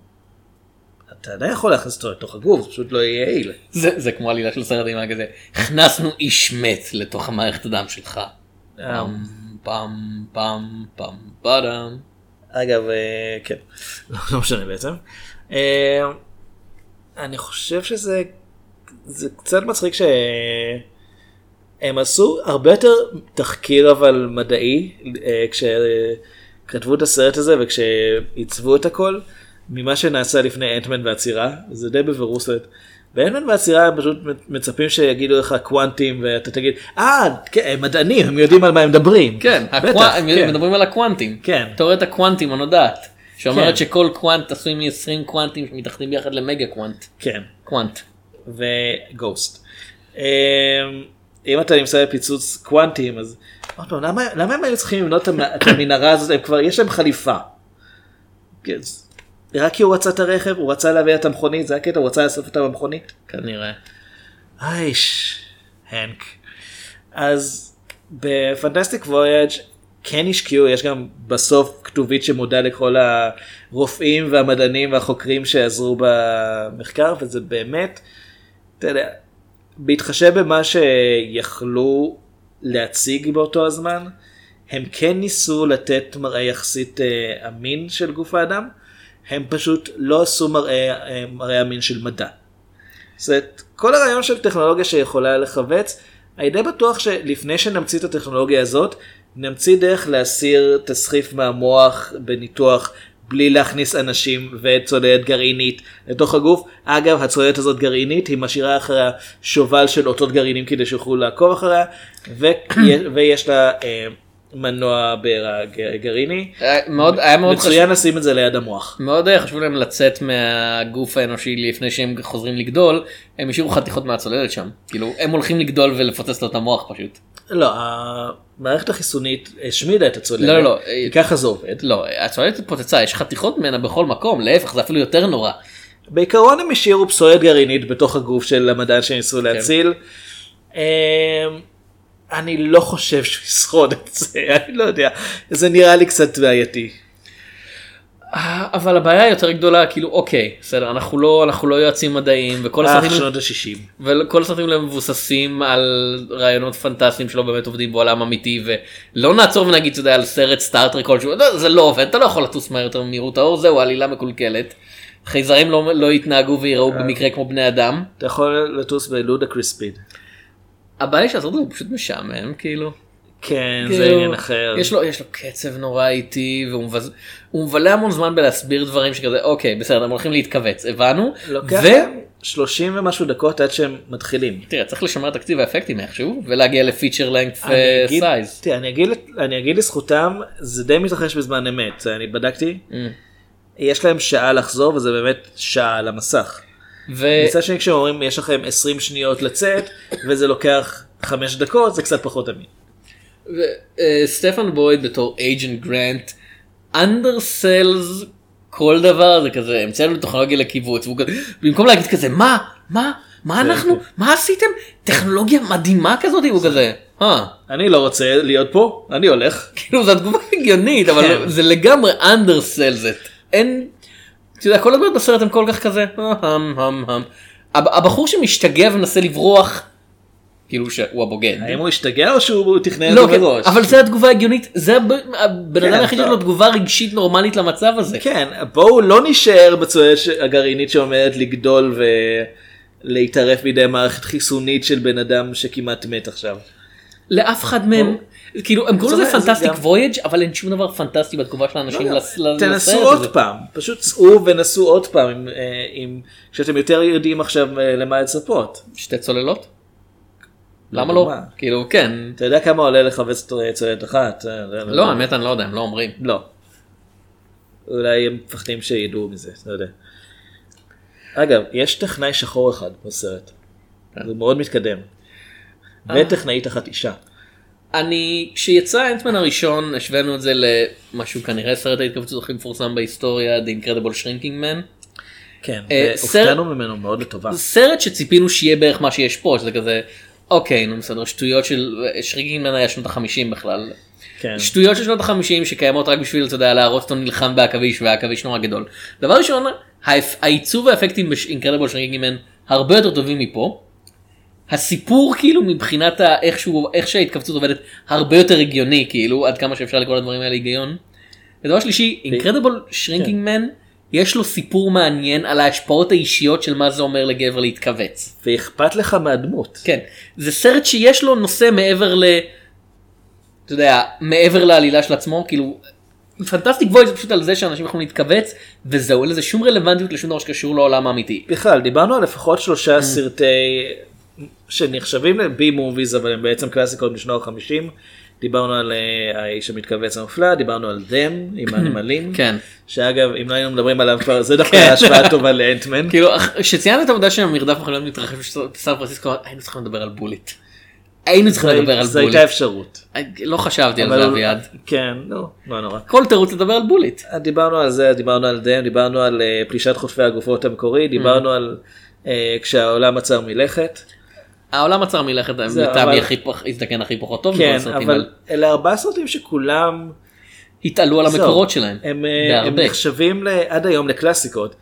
Speaker 2: אתה עדיין יכול להכניס אותו לתוך הגוף זה פשוט לא יהיה יעיל.
Speaker 1: זה, זה כמו עלילה של סרט אימה כזה הכנסנו איש מת לתוך המערכת הדם שלך. פעם פעם פעם פעם פאדם.
Speaker 2: אגב, אה, כן, לא משנה בעצם. אה, אני חושב שזה זה קצת מצחיק שהם עשו הרבה יותר תחקיר אבל מדעי אה, כשכתבו את הסרט הזה וכשעיצבו את הכל ממה שנעשה לפני אנטמן והצירה זה די בבירור סרט. והצירה הם פשוט מצפים שיגידו לך קוונטים ואתה תגיד אה כן, הם מדענים הם יודעים על מה הם מדברים.
Speaker 1: כן,
Speaker 2: בטח,
Speaker 1: הקוו- הם
Speaker 2: כן.
Speaker 1: מדברים על הקוונטים.
Speaker 2: כן.
Speaker 1: תיאוריית הקוונטים הנודעת. שאומרת
Speaker 2: כן.
Speaker 1: שכל קוונט עשוי מ-20 קוונטים שמתאחדים ביחד למגה קוונט.
Speaker 2: כן.
Speaker 1: קוונט.
Speaker 2: וגוסט. אמ, אם אתה נמצא בפיצוץ קוונטים אז עוד פעם למה, למה הם היו צריכים לבנות את המ- את המנהרה הזאת הם כבר יש להם חליפה. רק כי הוא רצה את הרכב הוא רצה להביא את המכונית זה הקטע הוא רצה לאסוף אותה במכונית.
Speaker 1: כנראה.
Speaker 2: אייש, הנק. אז ב Fantastic Voyage כן השקיעו, יש גם בסוף כתובית שמודה לכל הרופאים והמדענים והחוקרים שעזרו במחקר, וזה באמת, אתה יודע, בהתחשב במה שיכלו להציג באותו הזמן, הם כן ניסו לתת מראה יחסית אה, אמין של גוף האדם, הם פשוט לא עשו מראה, אה, מראה אמין של מדע. אומרת, כל הרעיון של טכנולוגיה שיכולה לכווץ, אני די בטוח שלפני שנמציא את הטכנולוגיה הזאת, נמציא דרך להסיר תסחיף מהמוח בניתוח בלי להכניס אנשים וצוללת גרעינית לתוך הגוף. אגב, הצוללת הזאת גרעינית, היא משאירה אחריה שובל של אותות גרעינים כדי שיוכלו לעקוב אחריה, ו- *clears throat* ויש לה אה, מנוע בעירה ג- גרעיני.
Speaker 1: היה מאוד היה מאוד חשוב.
Speaker 2: מצוין לשים את זה ליד המוח.
Speaker 1: מאוד היה חשוב להם לצאת מהגוף האנושי לפני שהם חוזרים לגדול, הם השאירו חתיכות מהצוללת שם. כאילו, הם הולכים לגדול ולפוצץ לו את המוח פשוט.
Speaker 2: לא, המערכת החיסונית השמידה את הצוללת,
Speaker 1: לא, לא,
Speaker 2: כי ככה זה עובד.
Speaker 1: לא, הצוללת התפוצצה, יש חתיכות ממנה בכל מקום, להפך זה אפילו יותר נורא.
Speaker 2: בעיקרון הם השאירו פסולת גרעינית בתוך הגוף של המדען שניסו
Speaker 1: כן.
Speaker 2: להציל. אמ, אני לא חושב שהוא ישרוד את זה, אני לא יודע, זה נראה לי קצת בעייתי.
Speaker 1: אה, אבל הבעיה היותר גדולה, כאילו, אוקיי, בסדר, אנחנו לא, אנחנו לא יועצים מדעיים, וכל
Speaker 2: אה,
Speaker 1: הסרטים,
Speaker 2: שנות ה-60.
Speaker 1: וכל הסרטים האלה מבוססים על רעיונות פנטסטיים שלא באמת עובדים בעולם אמיתי, ולא נעצור ונגיד, אתה יודע, על סרט סטארטרק כלשהו, לא, זה לא עובד, אתה לא יכול לטוס מהר יותר ממהירות האור, זהו, עלילה מקולקלת. חייזרים לא, לא יתנהגו וייראו במקרה כמו בני אדם.
Speaker 2: אתה יכול לטוס בלודקריס ספיד.
Speaker 1: הבעיה היא שהסרט הוא פשוט משעמם, כאילו.
Speaker 2: כן,
Speaker 1: כאילו,
Speaker 2: זה עניין אחר.
Speaker 1: יש לו, יש לו קצב נורא איטי והוא מבז... מבלה המון זמן בלהסביר דברים שכזה אוקיי בסדר הם הולכים להתכווץ הבנו.
Speaker 2: לוקח
Speaker 1: ו...
Speaker 2: להם 30 ומשהו דקות עד שהם מתחילים.
Speaker 1: תראה צריך לשמר תקציב האפקטים איכשהו ולהגיע ל
Speaker 2: feature אגיד-
Speaker 1: size.
Speaker 2: תראה, אני אגיד- אני אגיד לזכותם, זה די מתרחש בזמן אמת, אני בדקתי.
Speaker 1: Mm.
Speaker 2: יש להם שעה לחזור וזה באמת שעה על המסך.
Speaker 1: ו...
Speaker 2: מצד שני כשאומרים יש לכם 20 שניות לצאת וזה לוקח 5 דקות זה קצת פחות אמין.
Speaker 1: וסטפן בויד בתור agent גרנט undersells כל דבר זה כזה המצאנו טכנולוגיה לקיבוץ והוא כזה במקום להגיד כזה מה מה מה אנחנו מה עשיתם טכנולוגיה מדהימה כזאת הוא כזה. "אה."
Speaker 2: אני לא רוצה להיות פה אני הולך.
Speaker 1: כאילו זו תגובה הגיונית אבל
Speaker 2: כן.
Speaker 1: זה לגמרי it אין. אתה יודע כל הדברים בסרט הם כל כך כזה "אה, המ המ המ". הב- הבחור שמשתגע ומנסה לברוח. כאילו שהוא הבוגד.
Speaker 2: האם הוא השתגע או שהוא תכנן
Speaker 1: לא,
Speaker 2: את זה
Speaker 1: כן,
Speaker 2: מראש?
Speaker 1: אבל זה התגובה ההגיונית זה הב- הבן
Speaker 2: כן,
Speaker 1: אדם היחיד
Speaker 2: טוב.
Speaker 1: שיש לו תגובה רגשית נורמלית למצב הזה.
Speaker 2: כן בואו לא נשאר ש- הגרעינית שעומדת לגדול ולהתערף בידי מערכת חיסונית של בן אדם שכמעט מת עכשיו.
Speaker 1: לאף אחד מהם. כאילו הם קוראים
Speaker 2: זה-
Speaker 1: לזה
Speaker 2: זה
Speaker 1: פנטסטיק וויג' אבל אין שום דבר פנטסטי בתגובה של האנשים
Speaker 2: לא,
Speaker 1: לס- לסרט
Speaker 2: תנסו. עוד פעם פשוט צאו ונסו עוד פעם אם- אה, אם כשאתם יותר יודעים עכשיו אה, למה לצפות.
Speaker 1: שתי צוללות? למה
Speaker 2: לא,
Speaker 1: לא?
Speaker 2: מה?
Speaker 1: כאילו כן.
Speaker 2: אתה יודע כמה עולה לכווץ צוללת אחת? אה,
Speaker 1: לא האמת אני לא יודע הם לא אומרים.
Speaker 2: לא. אולי הם מפחדים שידעו מזה, לא יודע. אגב, יש טכנאי שחור אחד בסרט. זה מאוד מתקדם. וטכנאית אחת אישה.
Speaker 1: אני כשיצא האנטמן הראשון השווינו את זה למשהו כנראה סרט ההתכווצות הכי מפורסם בהיסטוריה The Incredible Shrinking Man.
Speaker 2: כן,
Speaker 1: אה,
Speaker 2: והופתענו ממנו מאוד לטובה.
Speaker 1: סרט שציפינו שיהיה בערך מה שיש פה שזה כזה אוקיי נו בסדר שטויות של שריקינג מן היה שנות החמישים בכלל.
Speaker 2: כן.
Speaker 1: שטויות של שנות החמישים שקיימות רק בשביל אתה יודע להראות אותו נלחם בעכביש והעכביש נורא גדול. דבר ראשון העיצוב האפקטים באינקרדיבול שריקינג מן הרבה יותר טובים מפה. הסיפור כאילו מבחינת ה- איך שהוא איך שההתכווצות עובדת הרבה יותר הגיוני כאילו עד כמה שאפשר לקרוא לדברים האלה היגיון. ודבר שלישי אינקרדיבול שרינקינג מן יש לו סיפור מעניין על ההשפעות האישיות של מה זה אומר לגבר להתכווץ.
Speaker 2: ואכפת לך מהדמות.
Speaker 1: כן זה סרט שיש לו נושא מעבר ל... אתה יודע מעבר לעלילה של עצמו כאילו. פנטסטיק וויד זה פשוט על זה שאנשים יכולים להתכווץ וזהו אין לזה שום רלוונטיות לשום דבר שקשור לעולם האמיתי.
Speaker 2: בכלל דיברנו על לפחות
Speaker 1: Mm.
Speaker 2: שלושה סרטי שנחשבים לבי מוביז אבל הם בעצם קלאסיקות משנות ה-50. דיברנו על אה, האיש המתכווץ המופלא, דיברנו על דם עם הנמלים.
Speaker 1: כן.
Speaker 2: שאגב אם לא היינו מדברים עליו כבר זה דווקא
Speaker 1: כן.
Speaker 2: השוואה טובה לאנטמן. *laughs*
Speaker 1: כאילו כשציינת את העובדה שהמרדף מכוניות מתרחש בסן פרנסיסקו היינו צריכים לדבר על בוליט. היינו צריכים לדבר על
Speaker 2: זו
Speaker 1: בוליט.
Speaker 2: הייתה אפשרות.
Speaker 1: לא חשבתי על זה אביעד.
Speaker 2: כן, לא, לא נורא.
Speaker 1: כל תירוץ לדבר על בוליט.
Speaker 2: דיברנו על זה, דיברנו על דם, דיברנו על אה, פלישת חוטפי הגופות המקורי,
Speaker 1: Mm.
Speaker 2: דיברנו על אה, כשהעולם עצר מלכת.
Speaker 1: העולם עצר מלכת לטעמי הזדקן הכי פחות טוב.
Speaker 2: כן, אבל. אלה ארבעה סרטים שכולם
Speaker 1: התעלו על המקורות שלהם.
Speaker 2: הם, אה. נחשבים עד היום לקלאסיקות.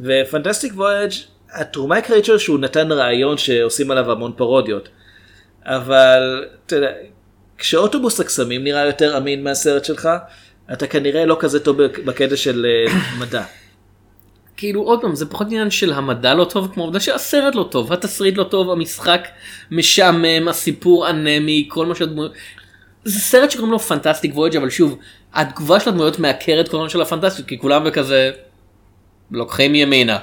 Speaker 2: ו Fantastic Voyage התרומה העיקרית שלו שהוא נתן רעיון שעושים עליו המון פרודיות. אבל אתה יודע, כשאוטובוס הקסמים נראה יותר אמין מהסרט שלך, אתה כנראה לא כזה טוב בק- בקטע של אה, מדע.
Speaker 1: כאילו עוד פעם זה פחות עניין של המדע לא טוב כמו העובדה שהסרט לא טוב התסריט לא טוב המשחק משעמם הסיפור אנמי כל מה שהדמויות. זה סרט שקוראים לו Fantastic Voyage אבל שוב התגובה של הדמויות מעקרת כל הזמן של הפנטסטיות כי כולם בכזה לוקחים ימינה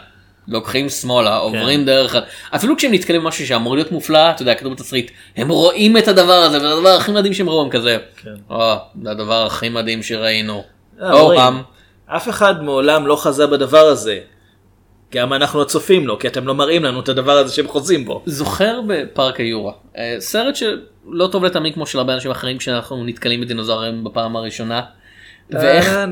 Speaker 1: לוקחים שמאלה עוברים דרך ה- אפילו כשהם נתקלים במשהו שאמור להיות מופלא אתה יודע כתוב בתסריט הם רואים את הדבר הזה וזה הדבר הכי מדהים שהם ראו הם כזה.
Speaker 2: כן.
Speaker 1: "אה, זה הדבר הכי מדהים שראינו.
Speaker 2: אה,
Speaker 1: או,
Speaker 2: אומרים,
Speaker 1: עם.
Speaker 2: אף אחד מעולם לא חזה בדבר הזה. גם אנחנו הצופים לו, כי אתם לא מראים לנו את הדבר הזה שהם חוזים בו.
Speaker 1: זוכר בפארק היורה אה, סרט שלא טוב לטעמי כמו של הרבה אנשים אחרים כשאנחנו נתקלים בדינוזאורים בפעם הראשונה. ואיך
Speaker 2: נה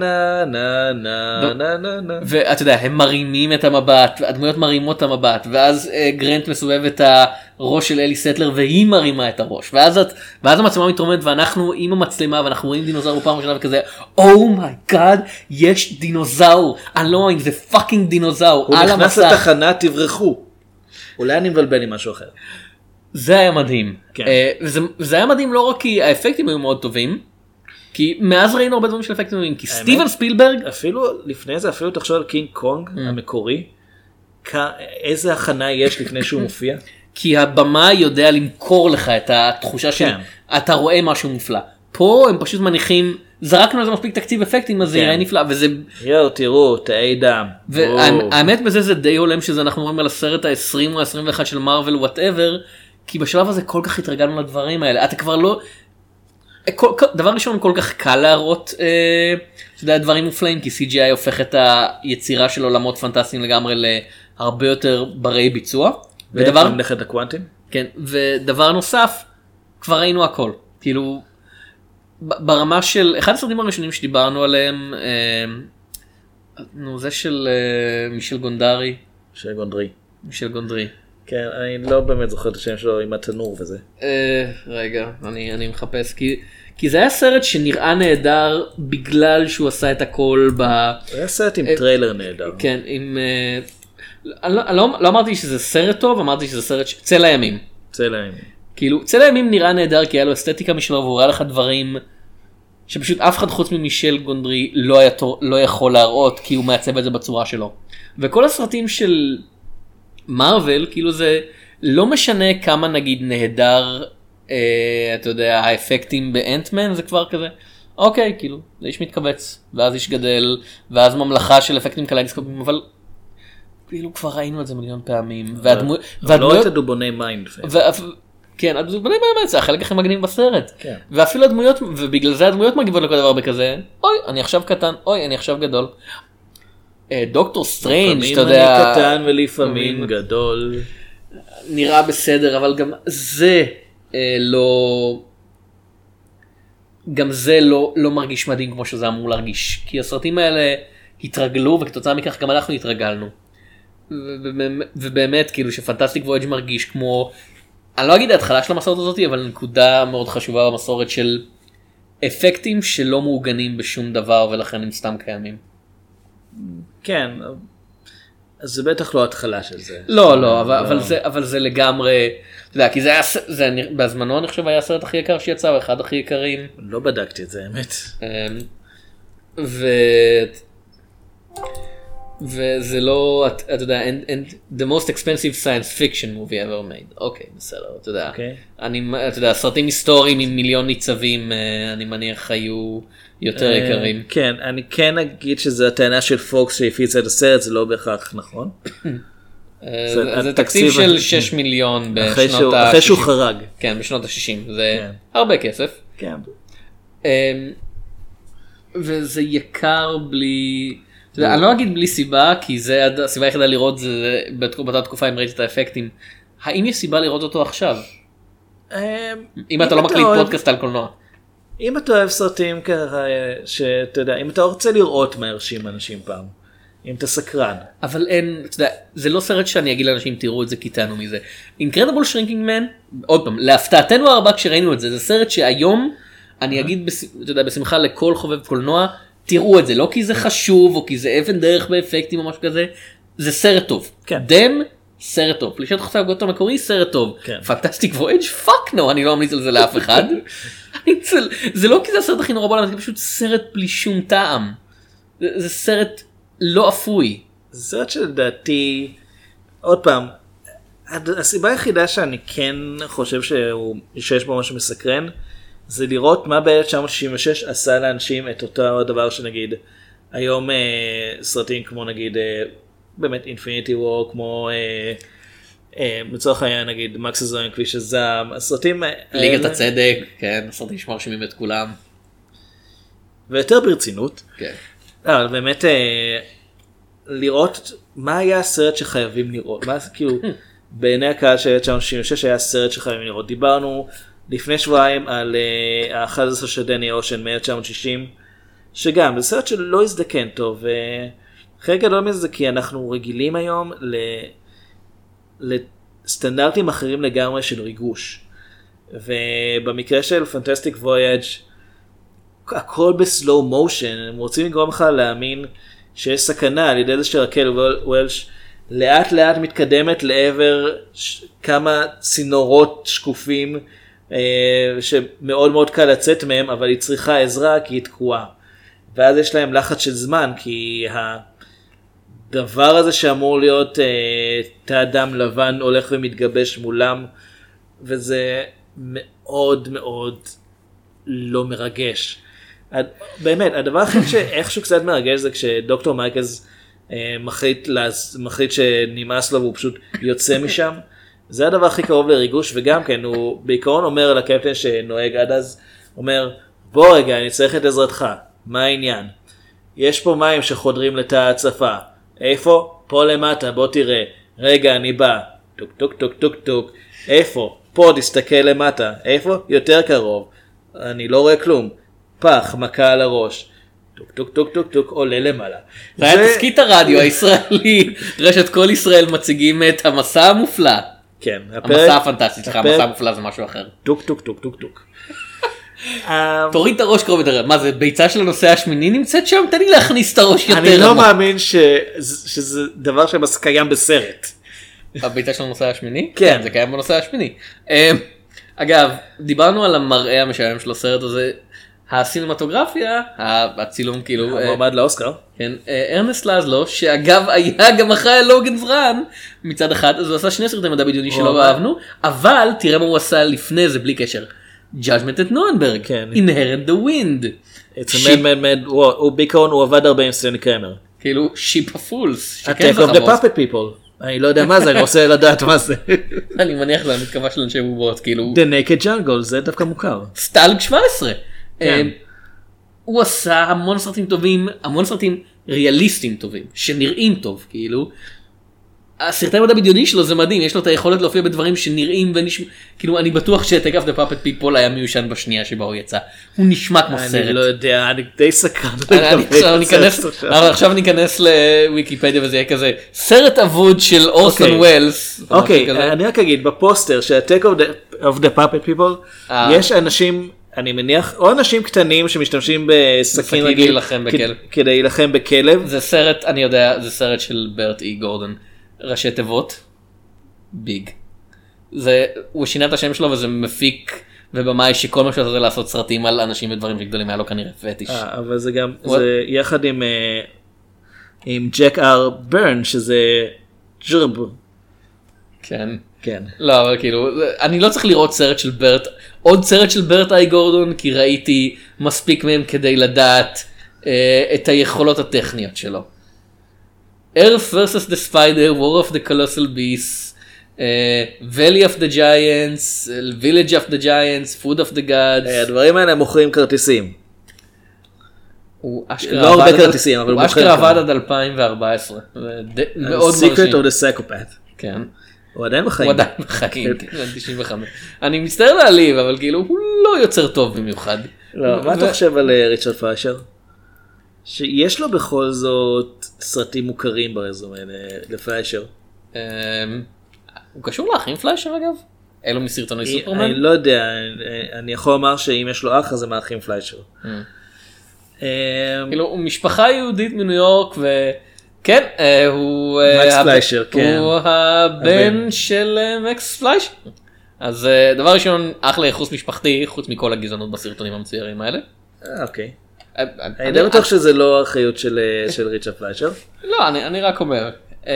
Speaker 2: נה נה נה נה נה נה.
Speaker 1: ואתה יודע הם מרימים את המבט הדמויות מרימות את המבט ואז אה, גרנט מסובב את הראש של אלי סטלר והיא מרימה את הראש ואז את ואז המצלמה מתרוממת ואנחנו עם המצלמה ואנחנו רואים דינוזאור בפעם ראשונה וכזה oh my god יש דינוזאור אני לא מאמין זה fucking דינוזאור
Speaker 2: הוא
Speaker 1: על
Speaker 2: נכנס
Speaker 1: המסך.
Speaker 2: לתחנה תברחו. אולי אני מבלבל עם משהו אחר.
Speaker 1: זה היה מדהים.
Speaker 2: כן.
Speaker 1: אה, וזה, וזה היה מדהים לא רק כי האפקטים היו מאוד טובים, כי מאז ראינו הרבה דברים של אפקטים טובים, כי סטיבן ספילברג,
Speaker 2: אפילו לפני זה אפילו תחשוב על קינג קונג
Speaker 1: Mm.
Speaker 2: המקורי. איזה הכנה יש לפני שהוא *laughs* מופיע.
Speaker 1: כי הבמאי יודע למכור לך את התחושה של
Speaker 2: כן.
Speaker 1: אתה רואה משהו מופלא. פה הם פשוט מניחים, זרקנו על זה מספיק תקציב אפקטים אז זה
Speaker 2: כן.
Speaker 1: יראה נפלא וזה,
Speaker 2: יואו תראו תאי דם.
Speaker 1: והאמת בזה זה די הולם שזה אנחנו אומרים על הסרט ה-20 או ה-21 של מארוול whatever, כי בשלב הזה כל כך התרגלנו לדברים האלה, אתה כבר לא, כל, כל, דבר ראשון כל כך קל להראות אה, דברים מופלאים כי CGI הופך את היצירה של עולמות פנטסטיים לגמרי להרבה יותר ברי ביצוע. ודבר,
Speaker 2: ממלכת.
Speaker 1: כן, ודבר נוסף כבר ראינו הכל כאילו ברמה של אחד הסרטים הראשונים שדיברנו עליהם אה, נו זה של אה, מישל גונדרי
Speaker 2: של גונדרי.
Speaker 1: מישל גונדרי.
Speaker 2: כן אני לא באמת זוכר את השם שלו עם התנור וזה.
Speaker 1: אה, רגע אני מחפש כי זה היה סרט שנראה נהדר בגלל שהוא עשה את הכל ב...
Speaker 2: זה היה סרט עם טריילר נהדר.
Speaker 1: כן עם אה, לא, לא, לא אמרתי שזה סרט טוב אמרתי שזה סרט ש... צל הימים.
Speaker 2: צל הימים.
Speaker 1: כאילו צל הימים נראה נהדר כי היה לו אסתטיקה משלו והוא הראה לך דברים שפשוט אף אחד חוץ ממישל גונדרי לא, היה, לא יכול להראות כי הוא מעצב את זה בצורה שלו. וכל הסרטים של מארוול כאילו זה לא משנה כמה נגיד נהדר אה, אתה יודע האפקטים באנטמן זה כבר כזה אוקיי כאילו זה איש מתכווץ ואז איש גדל ואז ממלכה של אפקטים קליידוסקופים אבל כאילו כבר ראינו את זה מיליון פעמים והדמו-
Speaker 2: אבל לא את הדובוני
Speaker 1: מים. כן, הדמויות באמת זה החלק הכי מגניב בסרט.
Speaker 2: כן.
Speaker 1: ואפילו הדמויות, ובגלל זה הדמויות מגיבות לכל דבר בכזה, אוי, אני עכשיו קטן, אוי, אני עכשיו גדול. אה, דוקטור סטריינג',
Speaker 2: לפעמים
Speaker 1: אתה יודע,
Speaker 2: אני קטן ולפעמים
Speaker 1: לפעמים-
Speaker 2: גדול.
Speaker 1: נראה בסדר, אבל גם זה אה, לא... גם זה לא, לא מרגיש מדהים כמו שזה אמור להרגיש. כי הסרטים האלה התרגלו, וכתוצאה מכך גם אנחנו התרגלנו. ובאמת- ובאמת, כאילו ש Fantastic Voyage מרגיש כמו, אני לא אגיד ההתחלה של המסורת הזאת, אבל נקודה מאוד חשובה במסורת של אפקטים שלא מעוגנים בשום דבר ולכן הם סתם קיימים.
Speaker 2: כן. אז זה בטח לא התחלה של זה.
Speaker 1: לא לא אבל, אבל זה אבל זה לגמרי אתה יודע כי זה היה זה בזמנו אני חושב היה הסרט הכי יקר שיצא או אחד הכי יקרים
Speaker 2: לא בדקתי את זה האמת.
Speaker 1: אמ, ו... וזה לא אתה יודע אין, אין, the most expensive science fiction movie ever made אוקיי בסדר אתה יודע
Speaker 2: אוקיי.
Speaker 1: אני אתה יודע סרטים היסטוריים עם מיליון ניצבים אה, אני מניח היו יותר יקרים.
Speaker 2: כן, אני כן אגיד שזו הטענה של פוקס שהפיצה את הסרט, זה לא בהכרח נכון.
Speaker 1: אה,
Speaker 2: זה
Speaker 1: תקציב של 6 מיליון בשנות
Speaker 2: שהוא-
Speaker 1: ה-60.
Speaker 2: אחרי שהוא חרג.
Speaker 1: כן בשנות ה-60 זה
Speaker 2: כן.
Speaker 1: הרבה כסף.
Speaker 2: כן.
Speaker 1: אמ, וזה יקר בלי, אני לא אגיד בלי סיבה כי זה הסיבה היחידה לראות זה באותה תקופה אם ראיתי את האפקטים. האם יש סיבה לראות אותו עכשיו?
Speaker 2: אמ,
Speaker 1: אם אתה לא מקליט פודקאסט על קולנוע.
Speaker 2: אם אתה אוהב סרטים ככה, אה, שאתה יודע, אם אתה רוצה לראות מה הרשים אנשים פעם, אם אתה סקרן.
Speaker 1: אבל אין, אתה יודע, זה לא סרט שאני אגיד לאנשים תראו את זה כי תהנו מזה. אינקרדיבול שרינקינג מן, עוד פעם, להפתעתנו הרבה כשראינו את זה, זה סרט שהיום אני אגיד, בש- אתה יודע, בשמחה לכל חובב קולנוע, תראו את זה, לא כי זה חשוב או כי זה אבן דרך באפקטים או משהו כזה, זה סרט טוב.
Speaker 2: כן.
Speaker 1: Them, סרט טוב. פלישת חוטפי הגופות המקורי, סרט טוב.
Speaker 2: כן.
Speaker 1: Fantastic Voyage fuck no, אני לא ממליץ על זה לאף אחד. *laughs* צל- זה לא כי זה הסרט הכי נורא בעולם, זה פשוט סרט בלי שום טעם. זה זה סרט לא אפוי.
Speaker 2: זה סרט שלדעתי, עוד פעם, הסיבה היחידה שאני כן חושב שהוא, שיש בו משהו מסקרן, זה לראות מה ב-1966 עשה לאנשים את אותו הדבר שנגיד, היום אה, סרטים כמו נגיד, אה, באמת אינפיניטי וור, כמו אה, אה, לצורך העניין נגיד מקס הזוהים כביש הזעם, הסרטים
Speaker 1: ליגת הצדק, כן, סרטים שמרשימים את כולם.
Speaker 2: ויותר ברצינות,
Speaker 1: כן.
Speaker 2: אבל באמת אה, לראות מה היה הסרט שחייבים לראות, מה כאילו *laughs* בעיני הקהל של 1966 היה הסרט שחייבים לראות. דיברנו לפני שבועיים על אה, ה-11 של דני אושן מ-1960, שגם זה סרט שלא הזדקן טוב, וחלק גדול מזה זה כי אנחנו רגילים היום ל... לסטנדרטים אחרים לגמרי של ריגוש. ובמקרה של פנטסטיק וויאג' הכל בסלואו מושן, הם רוצים לגרום לך להאמין שיש סכנה על ידי זה שרקל וול- וולש לאט לאט מתקדמת לעבר ש- כמה צינורות שקופים אה, שמאוד מאוד קל לצאת מהם, אבל היא צריכה עזרה כי היא תקועה. ואז יש להם לחץ של זמן, כי הדבר הזה שאמור להיות אה, תא דם לבן הולך ומתגבש מולם, וזה מאוד מאוד לא מרגש. באמת, הדבר הכי *laughs* שאיכשהו קצת מרגש זה כשדוקטור מייקלס אה, מחליט, מחליט שנמאס לו והוא פשוט יוצא משם. זה הדבר הכי קרוב לריגוש וגם כן הוא בעיקרון אומר לקפטן שנוהג עד אז, אומר בוא רגע אני צריך את עזרתך, מה העניין? יש פה מים שחודרים לתא ההצפה, איפה? פה למטה בוא תראה, רגע אני בא, טוק טוק טוק טוק טוק, איפה? פה תסתכל למטה, איפה? יותר קרוב, אני לא רואה כלום, פח מכה על הראש, טוק טוק טוק טוק טוק עולה למעלה.
Speaker 1: זה היה תסכית הרדיו הישראלי, רשת כל ישראל מציגים את המסע המופלא.
Speaker 2: כן,
Speaker 1: המסע הפנטסטי,
Speaker 2: הפרק-
Speaker 1: המסע המופלא זה משהו אחר.
Speaker 2: טוק טוק טוק טוק. אה, *laughs*
Speaker 1: תוריד את הראש קרוב יותר, מה זה ביצה של הנוסע השמיני נמצאת שם? תן לי להכניס את הראש יותר
Speaker 2: אני לא. מאמין שזה דבר שקיים בסרט.
Speaker 1: הביצה של הנוסע השמיני?
Speaker 2: כן.
Speaker 1: זה קיים בנוסע השמיני. אמ, אגב, דיברנו על המראה המשעמם של הסרט הזה. הסינמטוגרפיה, הצילום כאילו, אה,
Speaker 2: מועמד לאוסקר.
Speaker 1: כן, אה, ארנסט לזלו, שאגב היה גם אחראי על Logan's Run מצד אחד, אז הוא עשה שני סרטי מדע בדיוני שלא. אהבנו, אבל תראה מה הוא עשה לפני זה בלי קשר. Judgment at Nuremberg,
Speaker 2: כן.
Speaker 1: Inherit the Wind,
Speaker 2: It's a mad mad mad, הוא בעיקרון הוא עבד הרבה עם סטנלי קרמר.
Speaker 1: כאילו Ship of Fools,
Speaker 2: Attack of the puppet people. אני לא יודע מה זה, אני רוצה *laughs* לדעת מה זה.
Speaker 1: אני מניח זה המתקפה של אנשי בובות, כאילו,
Speaker 2: The Naked Jungle, זה דווקא מוכר.
Speaker 1: Stalag 17.
Speaker 2: כן.
Speaker 1: אה, הוא עשה המון סרטים טובים, המון סרטים ריאליסטיים טובים, שנראים טוב, כאילו. הסרטי מדע בדיוני שלו זה מדהים, יש לו את היכולת להופיע בדברים שנראים ונשמע, כאילו אני בטוח ש Attack of the Puppet People היה מיושן בשנייה שבה הוא יצא. הוא נשמע כמו סרט.
Speaker 2: אני לא יודע, אני די סקרן.
Speaker 1: אני- אני עכשיו ניכנס,
Speaker 2: עכשיו
Speaker 1: ניכנס לוויקיפדיה וזה יהיה כזה סרט אבוד של אורסון
Speaker 2: אוקיי.
Speaker 1: ווילס.
Speaker 2: אוקיי,
Speaker 1: כזה.
Speaker 2: אני רק אגיד, בפוסטר של of the Puppet People,
Speaker 1: אה.
Speaker 2: יש אנשים אני מניח, או אנשים קטנים שמשתמשים בסכין רגיל. כדי להילחם בכלב.
Speaker 1: זה סרט אני יודע זה סרט של ברט אי גורדון ראשי תיבות ביג. זה הוא שינה את השם שלו וזה מפיק ובמאי שכל מה שהוא עושה זה לעשות סרטים על אנשים ודברים שגדולים היה לו כנראה פטיש.
Speaker 2: אה, אבל זה גם,
Speaker 1: What?
Speaker 2: זה יחד עם, אה, עם ג'ק אר ברן שזה ג'רב.
Speaker 1: כן.
Speaker 2: כן.
Speaker 1: לא אבל כאילו אני לא צריך לראות סרט של ברט עוד סרט של ברט איי גורדון כי ראיתי מספיק מהם כדי לדעת אה, את היכולות הטכניות שלו. Earth vs. the Spider, War of the Colossal Beasts, אה, Valley of the Giants, Village of the Giants, Food of the Gods.
Speaker 2: אה, הדברים האלה מוכרים כרטיסים.
Speaker 1: הוא אשכרה
Speaker 2: לא הרבה
Speaker 1: עבד עד-
Speaker 2: כרטיסים, אבל
Speaker 1: הוא
Speaker 2: הוא
Speaker 1: אשכרה
Speaker 2: מוכר
Speaker 1: עבד. עד 2014. זה די- מאוד
Speaker 2: Secret of the Psychopath.
Speaker 1: כן.
Speaker 2: הוא עדיין בחיים.
Speaker 1: הוא עדיין בחיים, כן, בן 95. אני מצטער להעליב אבל כאילו הוא לא יוצר טוב במיוחד.
Speaker 2: לא, מה אתה חושב על אה, ריצ'רד פיישר? שיש לו בכל זאת סרטים מוכרים ברזומה ל- לפיישר.
Speaker 1: אמ, הוא קשור לאחים פליישר אגב? אלו מסרטוני
Speaker 2: אני
Speaker 1: סופרמן?
Speaker 2: לא יודע, אני יכול לומר שאם יש לו אח אז זה מהאחים פליישר. אה,
Speaker 1: כאילו הוא משפחה יהודית מניו יורק וכן אה, הוא אה,
Speaker 2: מקס פליישר, כן.
Speaker 1: הוא הבן של אה, מקס פליישר. אז דבר ראשון אחלה ייחוס משפחתי חוץ מכל הגזענות בסרטונים המצוירים האלה.
Speaker 2: אוקיי. אני די בטוח שזה לא האחריות של של ריצ'רד פליישר.
Speaker 1: לא אני אני רק אומר. אמ,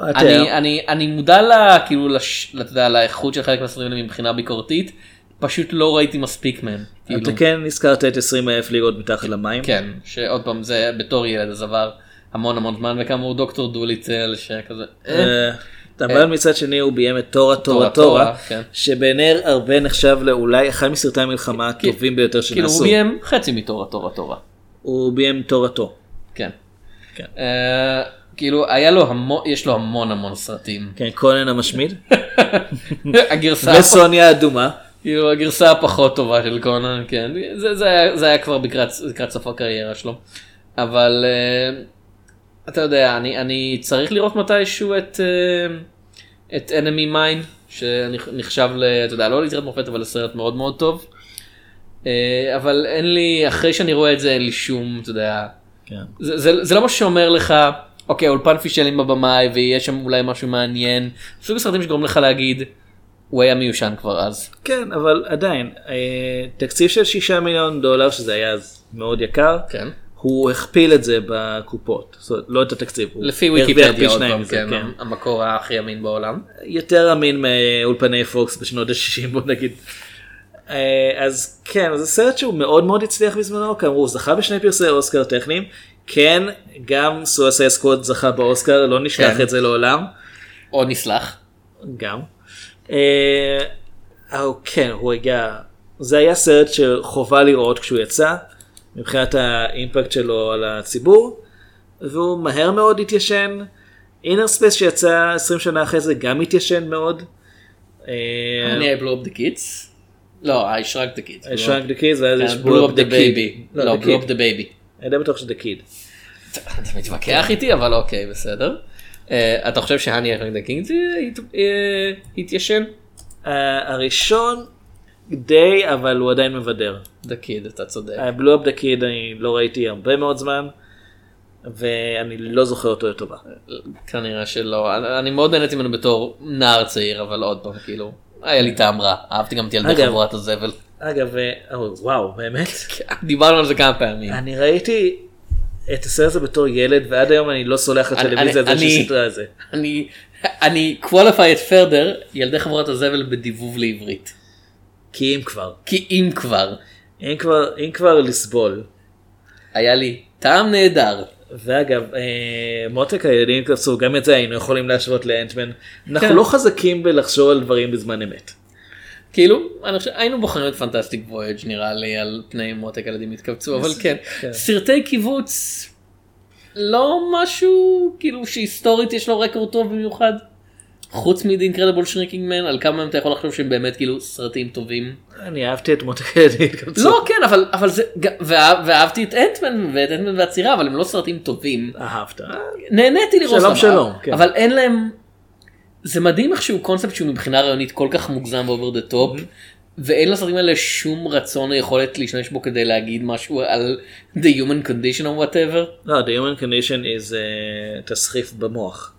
Speaker 1: אני,
Speaker 2: תראה,
Speaker 1: אני, אני מודע כאילו, לאיכות של חלק מהסרטים האלה מבחינה ביקורתית, פשוט לא ראיתי מספיק מהם. כאילו,
Speaker 2: אתה כן הזכרת את 20 אלף לירות מתחת למים.
Speaker 1: כן, שעוד פעם זה בתור ילד אז עבר המון המון זמן וכאמור דוקטור דוליטל שכזה. אה,
Speaker 2: אה, אבל מצד שני הוא ביים את תורה תורה
Speaker 1: תורה, כן.
Speaker 2: שבעיני הרבה נחשב לאולי אחד מסרטי המלחמה הטובים ביותר
Speaker 1: כאילו הוא
Speaker 2: שנעשו.
Speaker 1: ביים חצי מתורה תורה תורה.
Speaker 2: הוא ביים תורתו.
Speaker 1: כן.
Speaker 2: כן.
Speaker 1: אה, כאילו היה לו המון, יש לו המון המון סרטים.
Speaker 2: כן, קונן המשמיד. *laughs*
Speaker 1: הגרסה
Speaker 2: וסוניה האדומה.
Speaker 1: כאילו הגרסה הפחות טובה של קונן, כן, זה, זה, היה, כבר לקראת, לקראת סוף הקריירה שלו. אבל uh, אתה יודע, אני, אני צריך לראות מתישהו את, uh, את enemy mine, שנחשב, ל, אתה יודע, לא ליצירת מופת, אבל לסרט מאוד מאוד טוב. Uh, אבל אין לי, אחרי שאני רואה את זה, אין לי שום, אתה יודע,
Speaker 2: כן.
Speaker 1: זה, זה, זה לא משהו שאומר לך, אוקיי, אולפן פישלים בבמאי ויש שם אולי משהו מעניין. סוג הסרטים שגורם לך להגיד, הוא היה מיושן כבר אז.
Speaker 2: כן, אבל עדיין, אה, תקציב של שישה מיליון דולר, שזה היה אז מאוד יקר,
Speaker 1: כן.
Speaker 2: הוא הכפיל את זה בקופות. זאת אומרת, לא את התקציב.
Speaker 1: לפי ויקיפדיה עוד פעם,
Speaker 2: מזה,
Speaker 1: כן, המקור הכי אמין בעולם.
Speaker 2: יותר אמין מאולפני פוקס בשנות ה-60 בוא נגיד. אה, אז כן, זה סרט שהוא מאוד מאוד הצליח בזמנו, כאמור הוא זכה בשני פרסי אוסקר טכניים, כן, גם סואסי סקווד זכה באוסקר, לא נשלח
Speaker 1: כן.
Speaker 2: את זה לעולם,
Speaker 1: או נסלח.
Speaker 2: גם. אה, אבל כן, הוא הגיע, זה היה סרט שחובה לראות כשהוא יצא, מבחינת האימפקט שלו על הציבור, והוא מהר מאוד התיישן. Innerspace שיצא 20 שנה אחרי זה גם התיישן מאוד. אה,
Speaker 1: Honey up the kids. לא, I shrunk the kids.
Speaker 2: I shrunk the kids ואז יש
Speaker 1: כן, up the
Speaker 2: Kid.
Speaker 1: baby. לא,
Speaker 2: Kid.
Speaker 1: the baby.
Speaker 2: אני די בטוח שזה kid.
Speaker 1: אתה מתווכח איתי אבל אוקיי בסדר. אה, אתה חושב שהני I shrunk the kids אה, התיישן?
Speaker 2: הראשון די אבל הוא עדיין מבדר.
Speaker 1: Kid אתה צודק.
Speaker 2: בלו אפ דה קיד אני לא ראיתי הרבה מאוד זמן ואני לא זוכר אותו לטובה.
Speaker 1: כנראה שלא. אני- מאוד נהניתי ממנו בתור נער צעיר אבל עוד פעם כאילו. היה לי טעם רע. אהבתי גם את ילדי. חבורת הזבל.
Speaker 2: אגב, אה, או, וואו באמת? *laughs*
Speaker 1: דיברנו על זה כמה פעמים.
Speaker 2: אני ראיתי את הסרט הזה בתור ילד ועד היום אני לא סולח לטלוויזיה על זה
Speaker 1: אני-
Speaker 2: שהיא סידרה את זה.
Speaker 1: אני אני את פרדר ילדי חברת הזבל בדיבוב לעברית
Speaker 2: כי אם כבר.
Speaker 1: כי אם כבר
Speaker 2: אם כבר, אם כבר לסבול.
Speaker 1: היה לי טעם נהדר
Speaker 2: ואגב, אה, מותק הילדים קפצו, גם את זה היינו יכולים להשוות לאנטמן. אנחנו
Speaker 1: כן.
Speaker 2: לא חזקים בלחשוב על דברים בזמן אמת.
Speaker 1: כאילו חושב היינו בוחרים את פנטסטיק וויג' נראה לי על פני מותק הילדים התכווצו אבל כן
Speaker 2: כן.
Speaker 1: סרטי קיבוץ לא משהו כאילו שהיסטורית יש לו רקורד טוב במיוחד. חוץ מ-The Incredible Shrinking Man על כמה מהם אתה יכול לחשוב שהם באמת כאילו סרטים טובים.
Speaker 2: אני אהבתי את קפצו.
Speaker 1: לא כן אבל אבל זה ואהבתי את אנטמן ואת אנטמן והצירה אבל הם לא סרטים טובים.
Speaker 2: אהבת.
Speaker 1: נהניתי לראות
Speaker 2: שלום, שלום, כן.
Speaker 1: אבל אין להם זה מדהים איך שהוא קונספט שהוא מבחינה רעיונית כל כך מוגזם ו over the top ואין לסרטים האלה שום רצון או יכולת להשתמש בו כדי להגיד משהו על the human condition or whatever.
Speaker 2: לא, the human condition is uh, תסחיף במוח.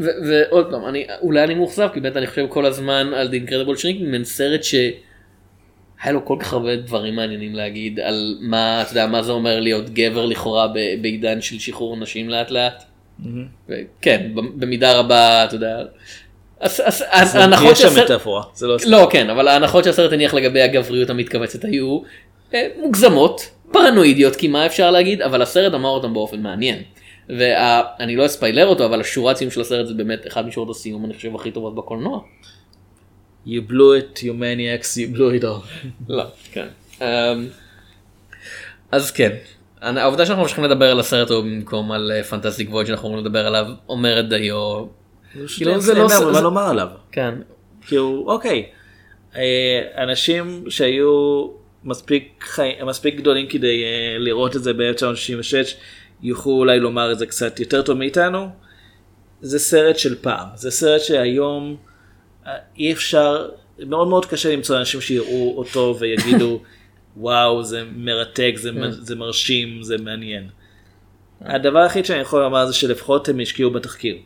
Speaker 1: ועוד פעם, אני, אולי אני מאוכזב, כי באמת אני חושב כל הזמן על The Incredible Shrinking, סרט שהיה לו כל כך הרבה דברים מעניינים להגיד על מה, אתה יודע, מה זה אומר להיות גבר לכאורה בעידן של שחרור נשים לאט לאט. וכן, ב- במידה רבה, אתה יודע. אז- ההנחות שהסרט-
Speaker 2: זה לא...
Speaker 1: לא, כן, אבל ההנחות שהסרט הניח לגבי הגבריות המתכווצת היו אה, מוגזמות, פרנואידיות, כי מה אפשר להגיד, אבל הסרט אמר אותם באופן מעניין. ואני לא אספיילר אותו, אבל השורת סיום של הסרט זה באמת אחד משורות הסיום, אני חושב, הכי טובות בקולנוע.
Speaker 2: You blew it, you maniacs, you blew it all. *laughs*
Speaker 1: לא, כן. אמ, אז כן, העובדה שאנחנו ממשיכים לדבר על הסרט הוא במקום על פנטסטיק וויד שאנחנו אמורים לדבר עליו, אומרת דיו. כאילו, זה לא...
Speaker 2: אין
Speaker 1: זה-
Speaker 2: מה לומר עליו.
Speaker 1: כן,
Speaker 2: כאילו, אוקיי, אה, אנשים שהיו מספיק, חי... מספיק גדולים כדי אה, לראות את זה ב-1966, יוכלו אולי לומר את זה קצת יותר טוב מאיתנו. זה סרט של פעם, זה סרט שהיום אה, אי אפשר, מאוד מאוד קשה למצוא אנשים שיראו אותו ויגידו, *laughs* וואו, זה מרתק, זה, מ- זה מרשים, זה מעניין. הדבר היחיד שאני יכול לומר זה שלפחות הם השקיעו בתחקיר.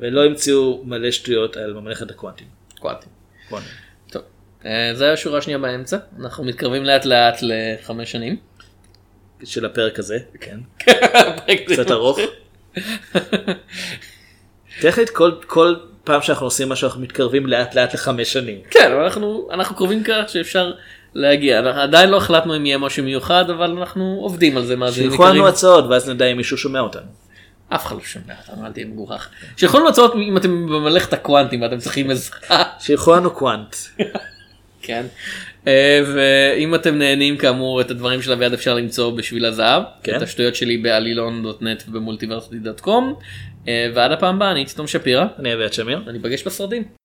Speaker 2: ולא המציאו מלא שטויות על ממלכת הקוונטים.
Speaker 1: קוואטים.
Speaker 2: קוונטים.
Speaker 1: טוב, אה, זה היה שורה שנייה באמצע, אנחנו מתקרבים לאט לאט לחמש שנים.
Speaker 2: של הפרק הזה, כן. *laughs*
Speaker 1: קצת
Speaker 2: ארוך. טכנית כל, כל פעם שאנחנו עושים משהו אנחנו מתקרבים לאט לאט לחמש שנים.
Speaker 1: כן, אנחנו, אנחנו קרובים כך שאפשר להגיע. אנחנו עדיין לא החלטנו אם יהיה משהו מיוחד, אבל אנחנו עובדים על זה. מאזינים
Speaker 2: שילחו לנו
Speaker 1: יקרים.
Speaker 2: הצעות ואז נדע אם מישהו שומע אותנו.
Speaker 1: אף אחד לא שומע אותנו, אל תהיה מגוחך. שילחו לנו הצעות אם אתם במלאכת הקוונטים ואתם צריכים עזרה.
Speaker 2: שילחו לנו קוונט. *laughs*
Speaker 1: כן. אה, ואם אתם נהנים כאמור את הדברים של אביעד אפשר למצוא בשביל הזהב.
Speaker 2: כן.
Speaker 1: את השטויות שלי בעלילון.נט ובמולטיברסיטי.קום. אה, ועד הפעם הבאה אני תום שפירא.
Speaker 2: אני אביעד שמיר.
Speaker 1: אני אפגש בסרטים.